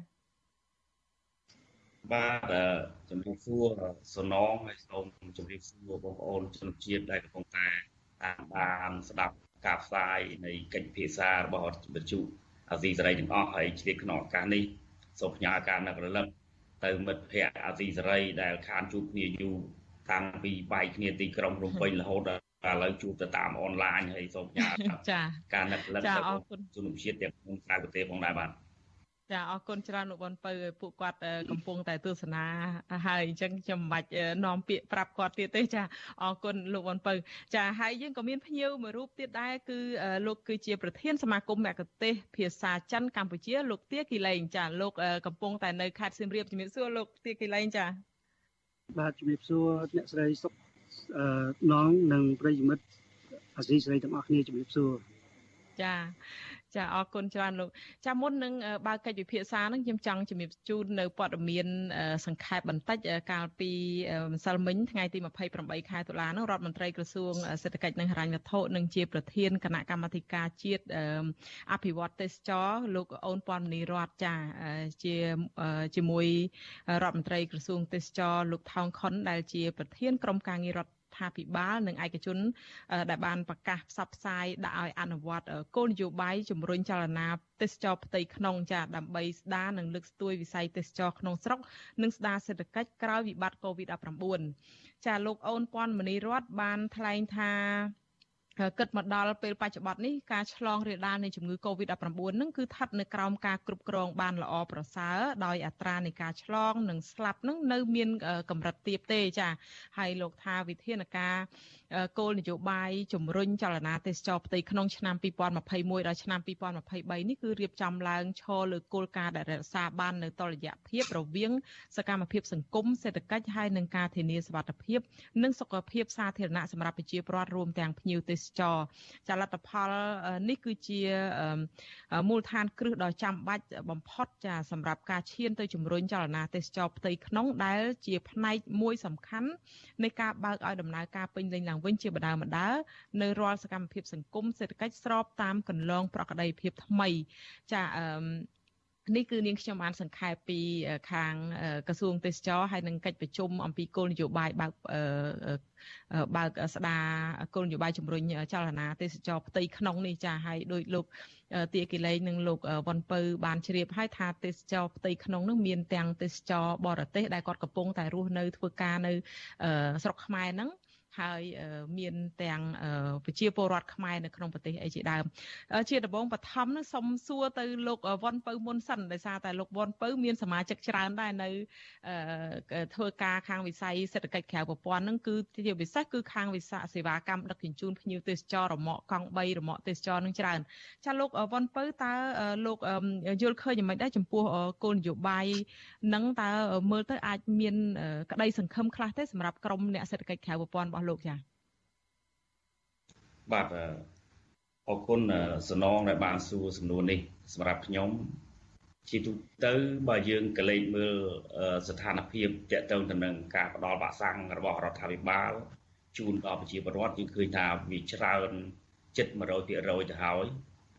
បាទជំរាបសួរសនងហើយសូមជំរាបសួរបងប្អូនជនជាតិដែលកំពុងតែតាមបានស្ដាប់ការផ្សាយនៃកិច្ចពិភាក្សារបស់វិទ្យុអាស៊ីសេរីទាំងអស់ហើយឆ្លៀតក្នុងឱកាសនេះសូមផ្ញើការនឹករលឹកទៅមិត្តភ័ក្តិអាស៊ីសេរីដែលខានជួបគ្នាយូរតាំងពីបាយគ្នាទីក្រុងភ្នំពេញរហូតដល់ ឥឡូវជួបទៅតាមអនឡាញហើយសូមផ្ញើចាការនឹករលឹកទៅជនជាតិទាំងក្នុងក្រៅប្រទេសផងដែរបាទចាអរគុណច្រើនលោកបនពៅពួកគាត់កំពុងតែទស្សនាហើយអញ្ចឹងខ្ញុំមិនបាច់នាំពាក្យប្រាប់គាត់ទៀតទេចាអរគុណលោកបនពៅចាហើយយើងក៏មានភ្ញៀវមួយរូបទៀតដែរគឺលោកគឺជាប្រធានសមាគមមគ្គទេសភាសាចិនកម្ពុជាលោកទាគីឡែងចាលោកកំពុងតែនៅខេត្តសៀមរាបជំរាបសួរលោកទាគីឡែងចាបាទជំរាបសួរអ្នកស្រីសុក ណងនិងប្រិយមិត្តអាស៊ីសេរីទាំងអស់គ្នាជំរាបសួរចា ចាអរគុណច្រើនលោកចាមុននឹងបើកិច្ចពិភាក្សានឹងខ្ញុំចង់ជំរាបជូននៅព័ត៌មានសង្ខេបបន្តិចកាលពីម្សិលមិញថ្ងៃទី28ខែតុលានោះរដ្ឋមន្ត្រីក្រសួងសេដ្ឋកិច្ចនិងហិរញ្ញវត្ថុនិងជាប្រធានគណៈកម្មាធិការជាតិអភិវឌ្ឍទេសចរលោកអូនពាន់មនីរតចាជាជាមួយរដ្ឋមន្ត្រីក្រសួងទេសចរលោកថោងខុនដែលជាប្រធានក្រុមការងាររដ្ឋ រដ្ឋាភិបាលនិងឯកជន ដែលបានប្រកាសផ្សព្វផ្សាយដាក់ឲ្យអនុវត្តគោលនយោបាយជំរុញចលនាទេសចរផ្ទៃក្នុងចាដើម្បីស្ដារនិងលើកស្ទួយវិស័យទេសចរក្នុងស្រុកនិងស្ដារសេដ្ឋកិច្ចក្រោយវិបត្តិ COVID-19 ចាលោកអូនពាន់មនីរតបានថ្លែងថា គិតមកដល់ពេលបច្ចុប្បន្ននេះការឆ្លងរាលដាលនៃជំងឺ Covid-19 នឹងគឺស្ថិតនៅក្រោមការគ្រប់គ្រងបានល្អប្រសើរដោយអត្រានៃការឆ្លងនិងស្លាប់នឹងនៅមានកម្រិតទាបទេចាហើយលោកថាវិធានការគោលនយោបាយជំរុញចលនាទេសចរផ្ទៃក្នុងឆ្នាំ2021ដល់ឆ្នាំ2023នេះគឺរៀបចំឡើងឈរលើគោលការណ៍ដែលរក្សាបាននៅតុល្យភាពរវាង សកម្មភាពសង្គមសេដ្ឋកិច្ចហើយនិងការធានាសុវត្ថិភាព និងសុខភាពសាធារណៈសម្រាប់ប្រជាពលរដ្ឋរួមទាំងភ្ញៀវទេសចរចលនាផលនេះគឺជាមូលដ្ឋានគ្រឹះដ៏ចាំបាច់បំផុតចាសម្រាប់ការឈានទៅជំរុញចលនាទេសចរផ្ទៃក្នុងដែលជាផ្នែកមួយសំខាន់នៃការបើកឲ្យដំណើរការពេញលេញឡើងឡើងវិញជាបដាម្ដានៅរាល់សកម្មភាពសង្គមសេដ្ឋកិច្ចស្របតាមកន្លងប្រក្តីភាពថ្មីចាអឺ នេះគឺនាងខ្ញុំបានសង្ខេបពីខាងក្រសួងទេសចរហើយនឹងកិច្ចប្រជុំអំពីគោលនយោបាយបើកបើកស្ដារគោលនយោបាយជំរុញចលនាទេសចរផ្ទៃក្នុងនេះចាហើយដោយលោកទាគីលេងនិងលោកវ៉ាន់ពៅបានជ្រាបហើយថាទេសចរផ្ទៃក្នុងនោះមានទាំងទេសចរបរទេសដែលគាត់កំពុងតែរស់នៅធ្វើការនៅស្រុកខ្មែរហ្នឹង ហើយមានទាំងប្រជាពលរដ្ឋខ្មែរនៅក្នុងប្រទេសអីជាដើមជាដំបងបឋមនឹងសុំសួរទៅលោកវ៉ុនពៅមុនសិនដោយសារតែលោកវ៉ុនពៅមានសមាជិកច្រើនដែរនៅធ្វើការខាងវិស័យសេដ្ឋកិច្ចក្រៅប្រព័ន្ធនឹងគឺជាពិសេសគឺខាងវិស័យសេវាកម្មដឹកជញ្ជូនភ្ញៀវទេសចររមាក់កង់3រមាក់ទេសចរនឹងច្រើនចាលោកវ៉ុនពៅតើលោកយល់ឃើញយ៉ាងម៉េចដែរចំពោះគោលនយោបាយនឹងតើមើលទៅអាចមានក្តីសង្ឃឹមខ្លះទេសម្រាប់ក្រមអ្នកសេដ្ឋកិច្ចក្រៅប្រព័ន្ធរបស់លោកចាបាទអរគុណសំណងដែលបានសួរសំណួរនេះ សម្រាប់ខ្ញុំជាទូទៅបើយើងកលេចមើលស្ថានភាពតកតងទៅនឹងការផ្ដល់វ៉ាក់សាំងរបស់រដ្ឋាភិបាលជូនដល់ប្រជាពលរដ្ឋយើងឃើញថាវាច្រើនជិត100%ទៅហើយ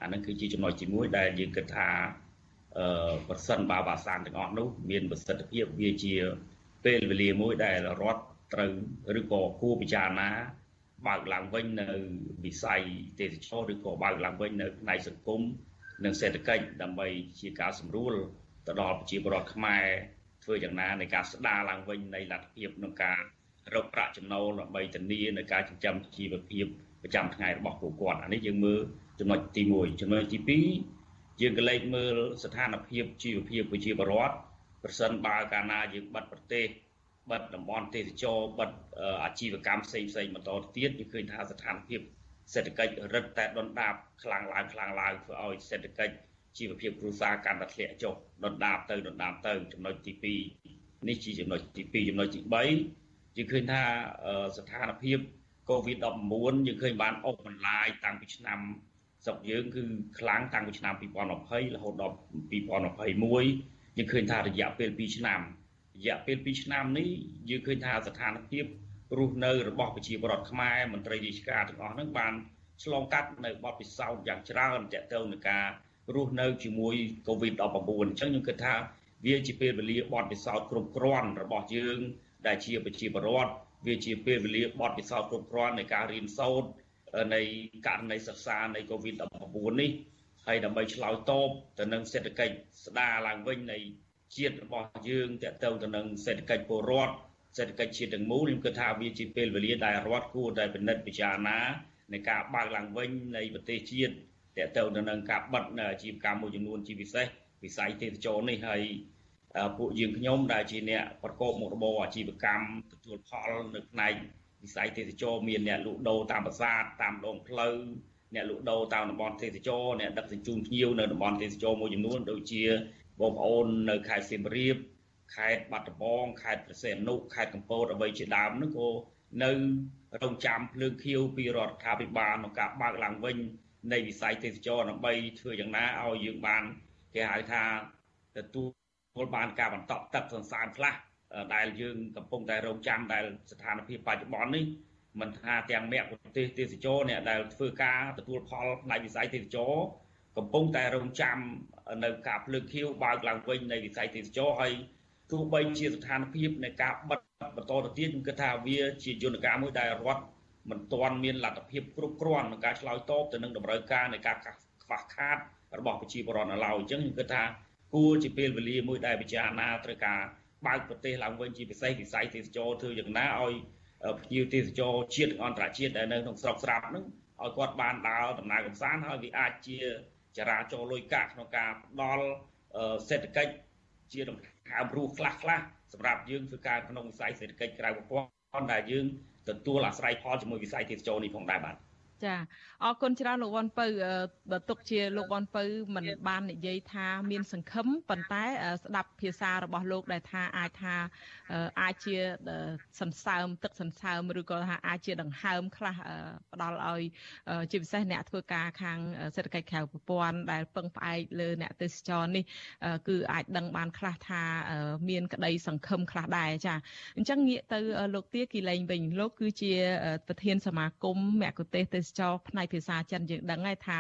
អានឹងគឺជាចំណុចទី1ដែលយើងគិតថាអឺប្រសិនបើវ៉ាក់សាំងទាំងអស់នោះមានប្រសិទ្ធភាពវាជាពេលវេលាមួយដែលរដ្ឋ ត្រូវឬក៏គួរពិចារណាបើកឡើងវិញនៅវិស័យទេសចរឬក៏បើកឡើងវិញនៅផ្នែកសង្គមនិងសេដ្ឋកិច្ចដើម្បីជាការសម្រួលទៅដល់ប្រជាពលរដ្ឋខ្មែរធ្វើយ៉ាងណាในការស្ដារឡើងវិញនៃលទ្ធភាពក្នុងការរកប្រាក់ចំណូលដើម្បីធានានៅការចិញ្ចឹមជីវភាពប្រចាំថ្ងៃរបស់ពួកគាត់អានេះយើងមើលចំណុចទី1ចំណុចទី2យើងក៏លេខមើលស្ថានភាពជីវភាពប្រជាពលរដ្ឋប្រសិនបើកាលណាយើងបិទប្រទេស បិទតំបន់ទេសចរបិទអាជីវកម្មផ្សេងផ្សេងបន្តទៀតយើងឃើញថាស្ថានភាពសេដ្ឋកិច្ចរឹតតែដុនដាបខ្លាំងឡើងខ្លាំងឡើងធ្វើឲ្យសេដ្ឋកិច្ចជីវភាពគ្រួសារកាន់តែធ្លាក់ចុះដុនដាបទៅដុនដាបទៅចំណុចទី2នេះជាចំណុចទី2ចំណុចទី3យើងឃើញថាស្ថានភាព COVID-19 យើងឃើញបានអុកបន្លាយតាំងពីឆ្នាំស្រុកយើងគឺខ្លាំងតាំងពីឆ្នាំ2020រហូតដល់2021យើងឃើញថារយៈពេល2ឆ្នាំ រយៈពេល2ឆ្នាំនេះយើងឃើញថាស្ថានភាពរស់នៅរបស់ប្រជាពលរដ្ឋខ្មែរមន្ត្រីរាជការទាំងអស់ហ្នឹងបានឆ្លងកាត់នៅបទពិសោធន៍យ៉ាងច្រើនទាក់ទងនឹងការរស់នៅជាមួយ COVID-19 អញ្ចឹងខ្ញុំគិតថាវាជាពេលវេលាបទពិសោធន៍គ្រប់គ្រាន់របស់យើង ដែលជាប្រជាពលរដ្ឋវាជាពេលវេលាបទពិសោធន៍គ្រប់គ្រាន់នៃការរៀនសូត្រនៃករណីសិក្សានៃ COVID-19 នេះហើយដើម្បីឆ្លើយតបទៅនឹងសេដ្ឋកិច្ចស្ដារឡើងវិញនៃ ជាតិរបស់យើងតកតងទៅនឹងសេដ្ឋកិច្ចពលរដ្ឋសេដ្ឋកិច្ចជាតិទាំងមូលខ្ញុំគិតថាវាជាពេលវេលាដែលរដ្ឋគួរតែពិនិត្យពិចារណានៃការបើកឡើងវិញនៃប្រទេសជាតិតកតងទៅនឹងការបិទនៅអាជីវកម្មមួយចំនួនជាពិសេសវិស័យទេសចរនេះហើយពួកយើងខ្ញុំដែលជាអ្នកប្រកបមុខរបរអាជីវកម្មទទួលផលនៅផ្នែកវិស័យទេសចរមានអ្នកលក់ដូរតាមប្រាសាទតាមដងផ្លូវអ្នកលក់ដូរតាមតំបន់ទេសចរអ្នកដឹកជញ្ជូនភ្ញៀវនៅតំបន់ទេសចរមួយចំនួនដូចជា បងប្អូននៅខេត្តសៀមរាបខេត្តបាត់ដំបងខេត្តព្រះសីហនុខេត្តកំពតអ្វីជាដើមនោះក៏នៅរងចាំភ្លើងខៀវពីរដ្ឋាភិបាលក្នុងការបើកឡើងវិញនៃវិស័យទេសចរដើម្បីធ្វើយ៉ាងណាឲ្យយើងបានគេហៅថាទទួលបានការបន្តទឹកសន្សំខ្លះដែលយើងកំពុងតែរងចាំដែលស្ថានភាពបច្ចុប្បន្ននេះមិនថាទាំងមគ្គប្រទេសទេសចរអ្នកដែលធ្វើការទទួលផលផ្នែកវិស័យទេសចរ កំពុងតែរងចាំនៅការភ្លើងខៀវបើកឡើងវិញនៃវិស័យទេសចរហើយទោះបីជាស្ថានភាពនៃការបិទបន្តទៅទៀតខ្ញុំគិតថាវាជាយន្តការមួយដែលរដ្ឋមិនទាន់មានលទ្ធភាពគ្រប់គ្រាន់ក្នុងការឆ្លើយតបទៅនឹងតម្រូវការនៃការខ្វះខាតរបស់ប្រជាពលរដ្ឋនៅឡើយអញ្ចឹងខ្ញុំគិតថាគួរជាពេលវេលាមួយដែលពិចារណាត្រូវការបើកប្រទេសឡើងវិញជាពិសេសវិស័យទេសចរធ្វើយ៉ាងណាឲ្យភ្ញៀវទេសចរជាតិអន្តរជាតិដែលនៅក្នុងស្រុកស្រាប់ហ្នឹងឲ្យគាត់បានដើរដំណើរកម្សាន្តហើយវាអាចជា ចរាចរលុយកាក់ក្នុងការផ្ដល់សេដ្ឋកិច្ចជាដង្ហើមរស់ខ្លះខ្លះសម្រាប់យើងធ្វើការក្នុងវិស័យសេដ្ឋកិច្ចក្រៅប្រព័ន្ធដែលយើងទទួលអាស្រ័យផលជាមួយវិស័យទេសចរនេះផងដែរបាទ ចាអរគុណច្រើនលោកវ៉ាន់ពៅបើទុកជាលោកវ៉ាន់ពៅមិនបាននិយាយថាមានសង្ឃឹមប៉ុន្តែស្ដាប់ភាសារបស់លោកដែលថាអាចថាអាចជាសន្សើមទឹកសន្សើមឬក៏ថាអាចជាដង្ហើមខ្លះផ្ដល់ឲ្យជាពិសេសអ្នកធ្វើការខាងសេដ្ឋកិច្ចក្រៅប្រព័ន្ធដែលពឹងផ្អែកលើអ្នកទេសចរនេះគឺអាចដឹងបានខ្លះថាមានក្តីសង្ឃឹមខ្លះដែរចាអញ្ចឹងងាកទៅលោកទាគីលែងវិញលោកគឺជាប្រធានសមាគមមគ្គុទេសទេសចរផ្នែកភាសាចិនយើងដឹងហើយថា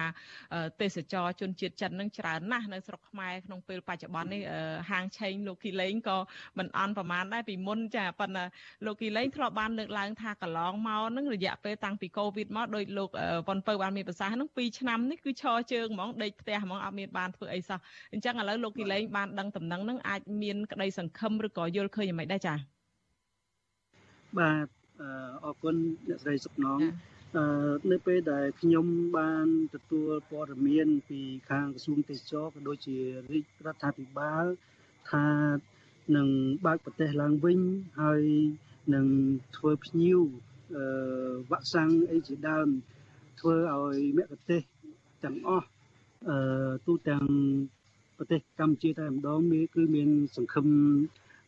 ទេសចរជនជាតិចិននឹងច្រើនណាស់នៅស្រុកខ្មែរក្នុងពេលបច្ចុប្បន្ននេះហាងឆេងលោកគីលេងក៏មិនអន់ប្រមាណដែរពីមុនចាប៉ុន្តែលោកគីលេងធ្លាប់បានលើកឡើងថាកន្លងមកនឹងរយៈពេលតាំងពីកូវីដមកដោយលោកប៉ុនពៅបានមានប្រសាសន៍នឹង2ឆ្នាំនេះគឺឈរជើងហ្មងដេកផ្ទះហ្មងអត់មានបានធ្វើអីសោះអញ្ចឹងឥឡូវលោកគីលេងបានដឹងដំណឹងនឹងអាចមានក្តីសង្ឃឹមឬក៏យល់ឃើញយ៉ាងម៉េចដែរចា៎បាទអរគុណអ្នកស្រីសុកណង នៅពេលដែលខ្ញុំបានទទួលព័ត៌មាន ពីខាងក្រសួងទេសចរក៏ដូចជារាជរដ្ឋាភិបាលថានឹងបើកប្រទេសឡើងវិញហើយនឹងធ្វើភ្ញៀវអឺវ៉ាក់សាំងអីជាដើមធ្វើឲ្យមគ្គុទេសទាំងអស់អឺទូទាំងប្រទេសកម្ពុជាតែម្ដងមានគឺមានសង្ឃឹម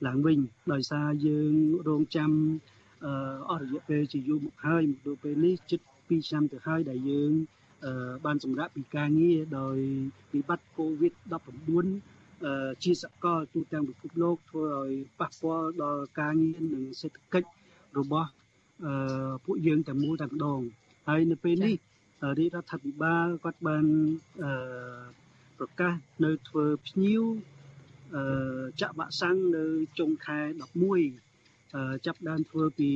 ឡើងវិញដោយសារយើងរងចាំ អស់រយៈពេលជាយូរមកហើយមកដល់ពេលនេះជិត2ឆ្នាំទៅហើយដែលយើងបានសម្រាប់ពីការងារដោយវិបត្តិ COVID-19 ជាសកលទូទាំងពិភពលោកធ្វើឲ្យប៉ះពាល់ដល់ការងារនិងសេដ្ឋកិច្ចរបស់ពួកយើងទាំងមូលតែម្ដងហើយនៅពេលនេះរាជរដ្ឋាភិបាលគាត់បានប្រកាសនៅធ្វើភ្ញៀវចាក់វ៉ាក់សាំងនៅចុងខែ11 ចាប់ដើមធ្វើពី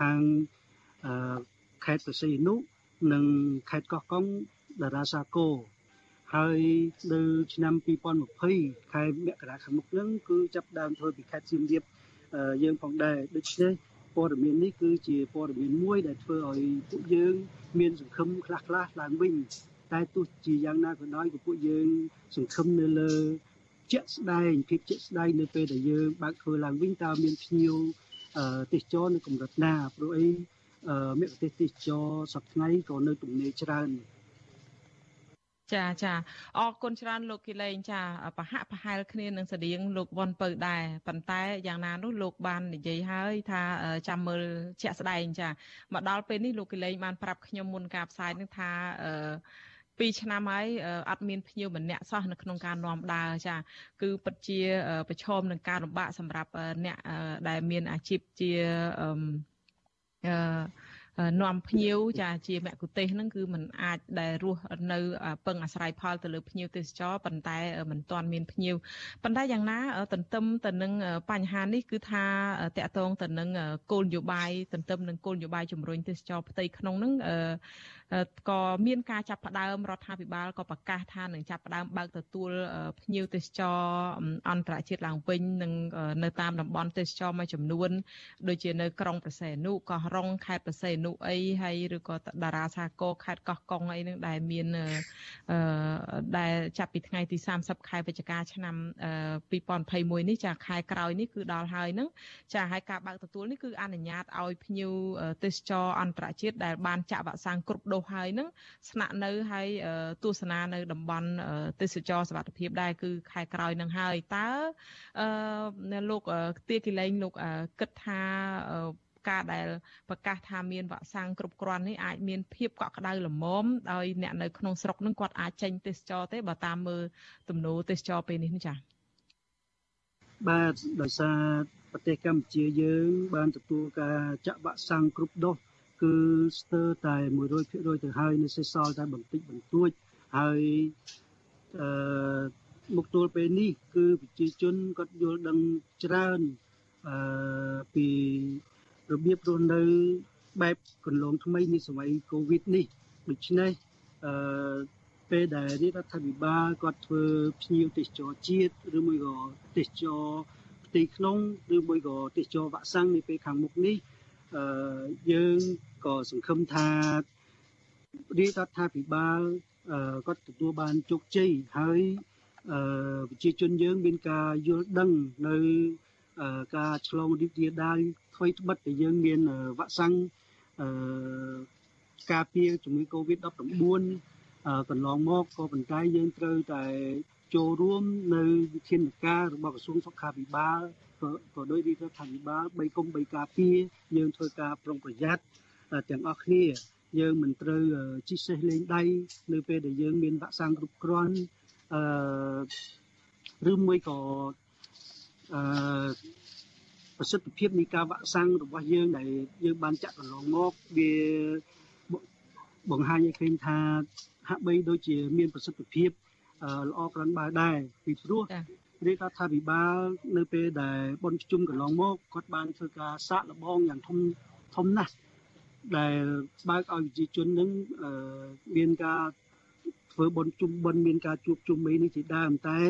ខាងខេត្តប្រសិទ្ធនុនិងខេត្តកោះកុងតារាសាគរហើយនៅឆ្នាំ2020ខែមករាខាងមុខហ្នឹងគឺចាប់ដើមធ្វើពីខេត្តសៀមរាបយើងផងដែរដូច្នេះព័ត៌មាននេះគឺជាព័ត៌មានមួយដែលធ្វើឲ្យពួកយើងមានសង្ឃឹមខ្លះខ្លះឡើងវិញតែទោះជាយ៉ាងណាក៏ដោយក៏ពួកយើងសង្ឃឹមនៅលើជាក់ស្ដែងភាពជាក់ស្ដែងនៅពេលដែលយើងបើកធ្វើឡើងវិញតើមានភ្ញៀវ ទេសចរនៅកម្រិតណាព្រោះអីមគ្គុទេសទេសចរសប្ថ្ងៃក៏នៅទំនេរច្រើនចាចាអរគុណច្រើនលោកគីលេងចាប្រហាក់ប្រហែលគ្នានឹងស្តៀងលោកវ៉ុនពៅដែរប៉ុន្តែយ៉ាងណានោះលោកបាននិយាយហើយថាចាំមើលជាក់ស្ដែងចាមកដល់ពេលនេះលោកគីលេងបានប្រាប់ខ្ញុំមុនការផ្សាយនឹងថាអឺ 2ឆ្នាំហើយអត់មានភ្ញៀវម្នាក់សោះនៅក្នុងការនាំដើរចាគឺពិតជាប្រឈមនឹងការលំបាកសម្រាប់អ្នកដែលមានអាជីពជាអឺនាំភ្ញៀវចាជាមគ្គុទេសហ្នឹងគឺมันអាចដែលរស់នៅពឹងអាស្រ័យផលទៅលើភ្ញៀវទេសចរប៉ុន្តែมันទាន់មានភ្ញៀវប៉ុន្តែយ៉ាងណាទន្ទឹមទៅនឹងបញ្ហានេះគឺថាតកតងទៅនឹងគោលនយោបាយទន្ទឹមនឹងគោលនយោបាយជំរុញទេសចរផ្ទៃក្នុងហ្នឹង ក៏មានការចាប់ផ្ដើមរដ្ឋាភិបាលក៏ប្រកាសថានឹងចាប់ផ្ដើមបើកទទួលភ្ញៀវទេសចរអន្តរជាតិឡើងវិញនឹងនៅតាមតំបន់ទេសចរមួយចំនួនដូចជានៅក្រុងប្រសេនុកោះរ៉ុងខេត្តប្រសេនុអីហើយឬក៏តារាសាគរខេត្តកោះកុងអីនឹងដែលមានអឺដែលចាប់ពីថ្ងៃទី30ខែវិច្ឆិកាឆ្នាំ2021នេះចាខែក្រោយនេះគឺដល់ហើយនឹងចាហើយការបើកទទួលនេះគឺអនុញ្ញាតឲ្យភ្ញៀវទេសចរអន្តរជាតិដែលបានចាក់វ៉ាក់សាំងគ្រប់ដូសហើយនឹងស្នាក់នៅហើយទស្សនានៅតំបន់ទេសចរសវត្ថភាពដែរគឺខែក្រោយនឹងហើយតើអឺលោកទាគីលែងលោកគិតថាការដែលប្រកាសថាមានវ៉ាក់សាំងគ្រប់គ្រាន់នេះអាចមានភាពកក់ក្ដៅល្មមដោយអ្នកនៅក្នុងស្រុកនឹងគាត់អាចចេញទេសចរទេបើតាមមើលទំនោរទេសចរពេលនេះចា៎បាទដោយសារប្រទេសកម្ពុជាយើង បានទទួលការចាក់វ៉ាក់សាំងគ្រប់ដូស គឺស្ទើរតែ100%ទៅហើយនៅសេសសល់តែបន្តិចបន្តួចហើយអឺមកទល់ពេលនេះគឺប្រជាជនគាត់យល់ដឹងច្រើនអឺពីរបៀបរស់នៅបែបកន្លងថ្មីនៃសម័យកូវីដនេះដូច្នេះអឺពេលដែលរដ្ឋាភិបាលគាត់ធ្វើភ្ញៀវទេសចរជាតិឬមួយក៏ទេសចរផ្ទៃក្នុងឬមួយក៏ទេសចរវ៉ាក់សាំងនៅពេលខាងមុខនេះអឺយើង ក៏សង្ឃឹមថារាជរដ្ឋាភិបាលគាត់ទទួលបានជោគជ័យហើយប្រជាជនយើងមានការយល់ដឹងនៅការឆ្លងរីករាលដាលថ្មីត្បិតតែយើងមានវ៉ាក់សាំងការពារជំងឺ Covid-19 កន្លងមកក៏ប៉ុន្តែយើងត្រូវតែចូលរួមនៅវិធានការរបស់ក្រសួងសុខាភិបាលក៏ដោយរាជរដ្ឋាភិបាល3គុំ3ការពារយើងធ្វើការប្រុងប្រយ័ត្ន ទាំងអស់គ្នា យើងមិនត្រូវជិះសេះលេងដៃនៅពេលដែលយើងមានវ៉ាក់សាំងគ្រប់គ្រាន់អឺឬមួយក៏អឺប្រសិទ្ធភាពនៃការវ៉ាក់សាំងរបស់យើងដែលយើងបានចាក់កន្លងមកវាបង្ហាញឲ្យឃើញថាហាក់បីដូចជាមានប្រសិទ្ធភាពល្អក្រាន់បើដែរពីព្រោះរាជរដ្ឋាភិបាលនៅពេលដែលបនជុំកន្លងមកគាត់បានធ្វើការសាកល្បងយ៉ាងធំធំណាស់ ដែលបើកឲ្យប្រជាជននឹងមានការធ្វើបនជុំបិណ្ឌមានការជួបជុំអីនេះជាដើមតែ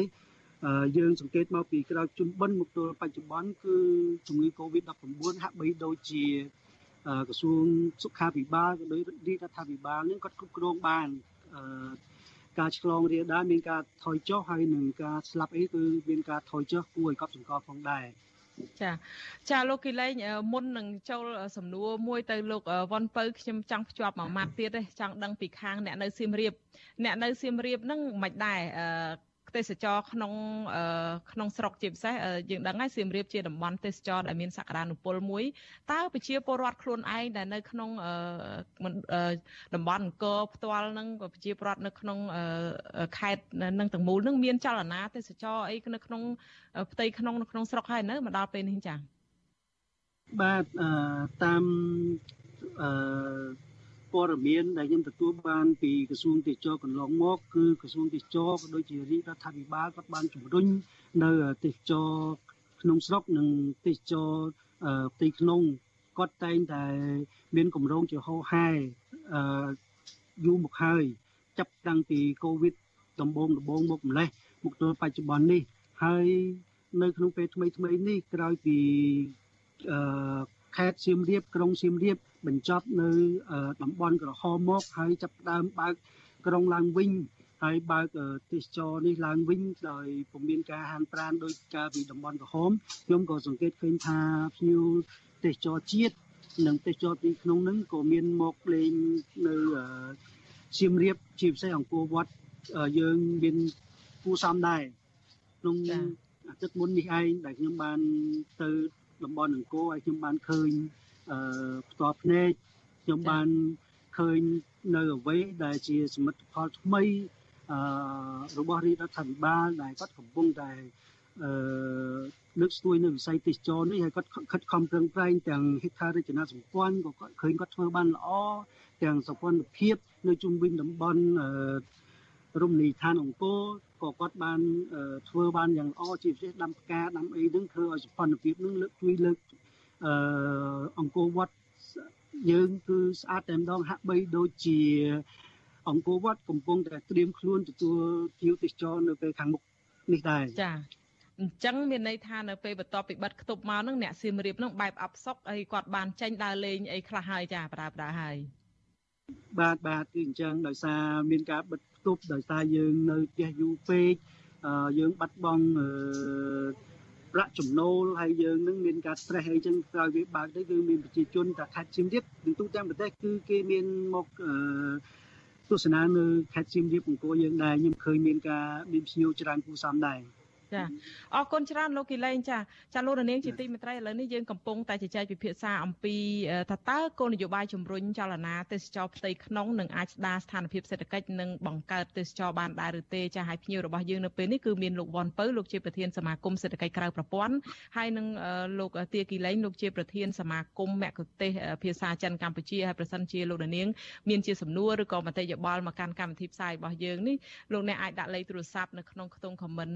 យើងសង្កេតមកពីក្រោយជុំបិណ្ឌមកទល់បច្ចុប្បន្នគឺជំងឺ Covid-19 ហាក់បីដូចជាក្រសួងសុខាភិបាលក៏ដោយរាជរដ្ឋាភិបាលនឹងគាត់គ្រប់គ្រងបានការឆ្លងរាលដាលមានការថយចុះហើយនឹងការស្លាប់អីគឺមានការថយចុះគួរឲ្យកត់សម្គាល់ផងដែរ ចាចាលោកគីលែងមុននឹងចូលសំណួរមួយទៅលោកវ៉ាន់ពៅខ្ញុំចង់ភ្ជាប់មួយម៉ាត់ទៀតទេចង់ដឹងពីខាងអ្នកនៅសៀមរាបអ្នកនៅសៀមរាបហ្នឹងមិនដែរ ទេសចរក្នុងក្នុងស្រុកជាពិសេសយើងដឹងហើយសៀមរាបជាតំបន់ទេសចរដែលមានសក្តានុពលមួយតើប្រជាពលរដ្ឋខ្លួនឯងដែលនៅក្នុងតំបន់អង្គរផ្ទាល់នឹងប្រជាពលរដ្ឋនៅក្នុងខេត្តនឹងទាំងមូលនឹងមានចលនាទេសចរអីនៅក្នុងផ្ទៃក្នុងនៅក្នុងស្រុកហើយនៅមកដល់ពេលនេះចា៎បាទតាមអឺ ព័ត៌មានដែលខ្ញុំទទួលបានពីក្រសួងទេសចរកន្លងមកគឺក្រសួងទេសចរក៏ដូចជារាជរដ្ឋាភិបាលក៏បានជំរុញនៅទេសចរក្នុងស្រុកនិងទេសចរផ្ទៃក្នុងគាត់តែងតែមានគម្រោងជាហោហែអឺយូរមកហើយចាប់តាំងពីកូវីដដំបូងដំបូងមកម្លេះមកទល់បច្ចុប្បន្ននេះហើយនៅក្នុងពេលថ្មីថ្មីនេះក្រោយពីអឺខេត្តសៀមរាបក្រុងសៀមរាប បញ្ចប់នៅតំបន់ក្រហមមកហើយចាប់ផ្ដើមបើកក្រុងឡើងវិញហើយបើកទេសចរនេះឡើងវិញដោយពុំមានការហាមប្រាមដោយការពីតំបន់ក្រហមខ្ញុំក៏សង្កេតឃើញថាភ្ញៀវទេសចរជាតិនិងទេសចរទីក្នុងនឹងក៏មានមកលេងនៅសៀមរាបជាពិសេសអង្គរវត្តយើងមានគួសមដែរក្នុងអាទិត្យមុននេះឯងដែលខ្ញុំបានទៅតំបន់អង្គរហើយខ្ញុំបានឃើញអឺ ផ្ទាល់ភ្នែកខ្ញុំបានឃើញនៅអ្វីដែលជាសមិទ្ធផលថ្មីអឺរបស់រាជរដ្ឋាភិបាលដែលគាត់កំពុងតែអឺលើកស្ទួយនៅវិស័យទេសចរនេះហើយគាត់ខិតខំប្រឹងប្រែងទាំងហេដ្ឋារចនាសម្ព័ន្ធក៏គាត់ឃើញគាត់ធ្វើបានល្អទាំងសោភ័ណភាពនៅជុំវិញតំបន់អឺរមណីយដ្ឋានអង្គរក៏គាត់បានធ្វើបានយ៉ាងល្អជាពិសេសដាំផ្កាដាំអីហ្នឹងធ្វើឲ្យសោភ័ណភាពហ្នឹងលើកជួយលើក អឺអង្គរវត្តយើងគឺស្អាតតែម្ដងហាក់បីដូចជា អង្គរវត្តកំពុងតែត្រៀមខ្លួនទទួលភ្ញៀវទេសចរនៅពេលខាងមុខនេះដែរចាអញ្ចឹងមានន័យថានៅពេលបន្ទាប់ពីបិទខ្ទប់មកហ្នឹងអ្នកសៀមរាបហ្នឹងបែបអបសុកអីគាត់បានចេញដើរលេងអីខ្លះហើយចាប្រើប្រាស់ហើយបាទបាទគឺអញ្ចឹងដោយសារមានការបិទខ្ទប់ដោយសារយើងនៅផ្ទះយូរពេកយើងបាត់បង់ ប្រាក់ចំណូលហើយយើងនឹងមានការ stress អីចឹងក្រោយវាបើកទៅគឺមានប្រជាជនតែខេត្តសៀមរាបទាំងទូទាំងប្រទេសគឺគេមានមកទស្សនានៅខេត្តសៀមរាបអង្គរយើងដែរខ្ញុំឃើញមានការមានភ្ញៀវច្រើនគូសំដែរ ចាអរគុណច្រើនលោកគីលែងចាចាលោករនាងជាទីមេត្រីឥឡូវនេះយើងកំពុងតែជជែកពិភាក្សាអំពីថាតើគោលនយោបាយជំរុញចលនាទេសចរផ្ទៃក្នុងនឹងអាចស្ដារស្ថានភាពសេដ្ឋកិច្ចនិងបង្កើតទេសចរបានដែរឬទេចាឲ្យភ្ញៀវរបស់យើងនៅពេលនេះគឺមានលោកវ៉ាន់ពៅលោកជាប្រធានសមាគមសេដ្ឋកិច្ចក្រៅប្រព័ន្ធហើយនឹងលោកទាគីលែងលោកជាប្រធានសមាគមមគ្គុទេស ភាសាចិនកម្ពុជាហើយប្រសិនជាលោកនាងមានជាសំណួរឬក៏មតិយោបល់មកកាន់កម្មវិធីផ្សាយរបស់យើងនេះលោកអ្នកអាចដាក់លេខទូរស័ព្ទនៅក្នុងខ្ទង់ comment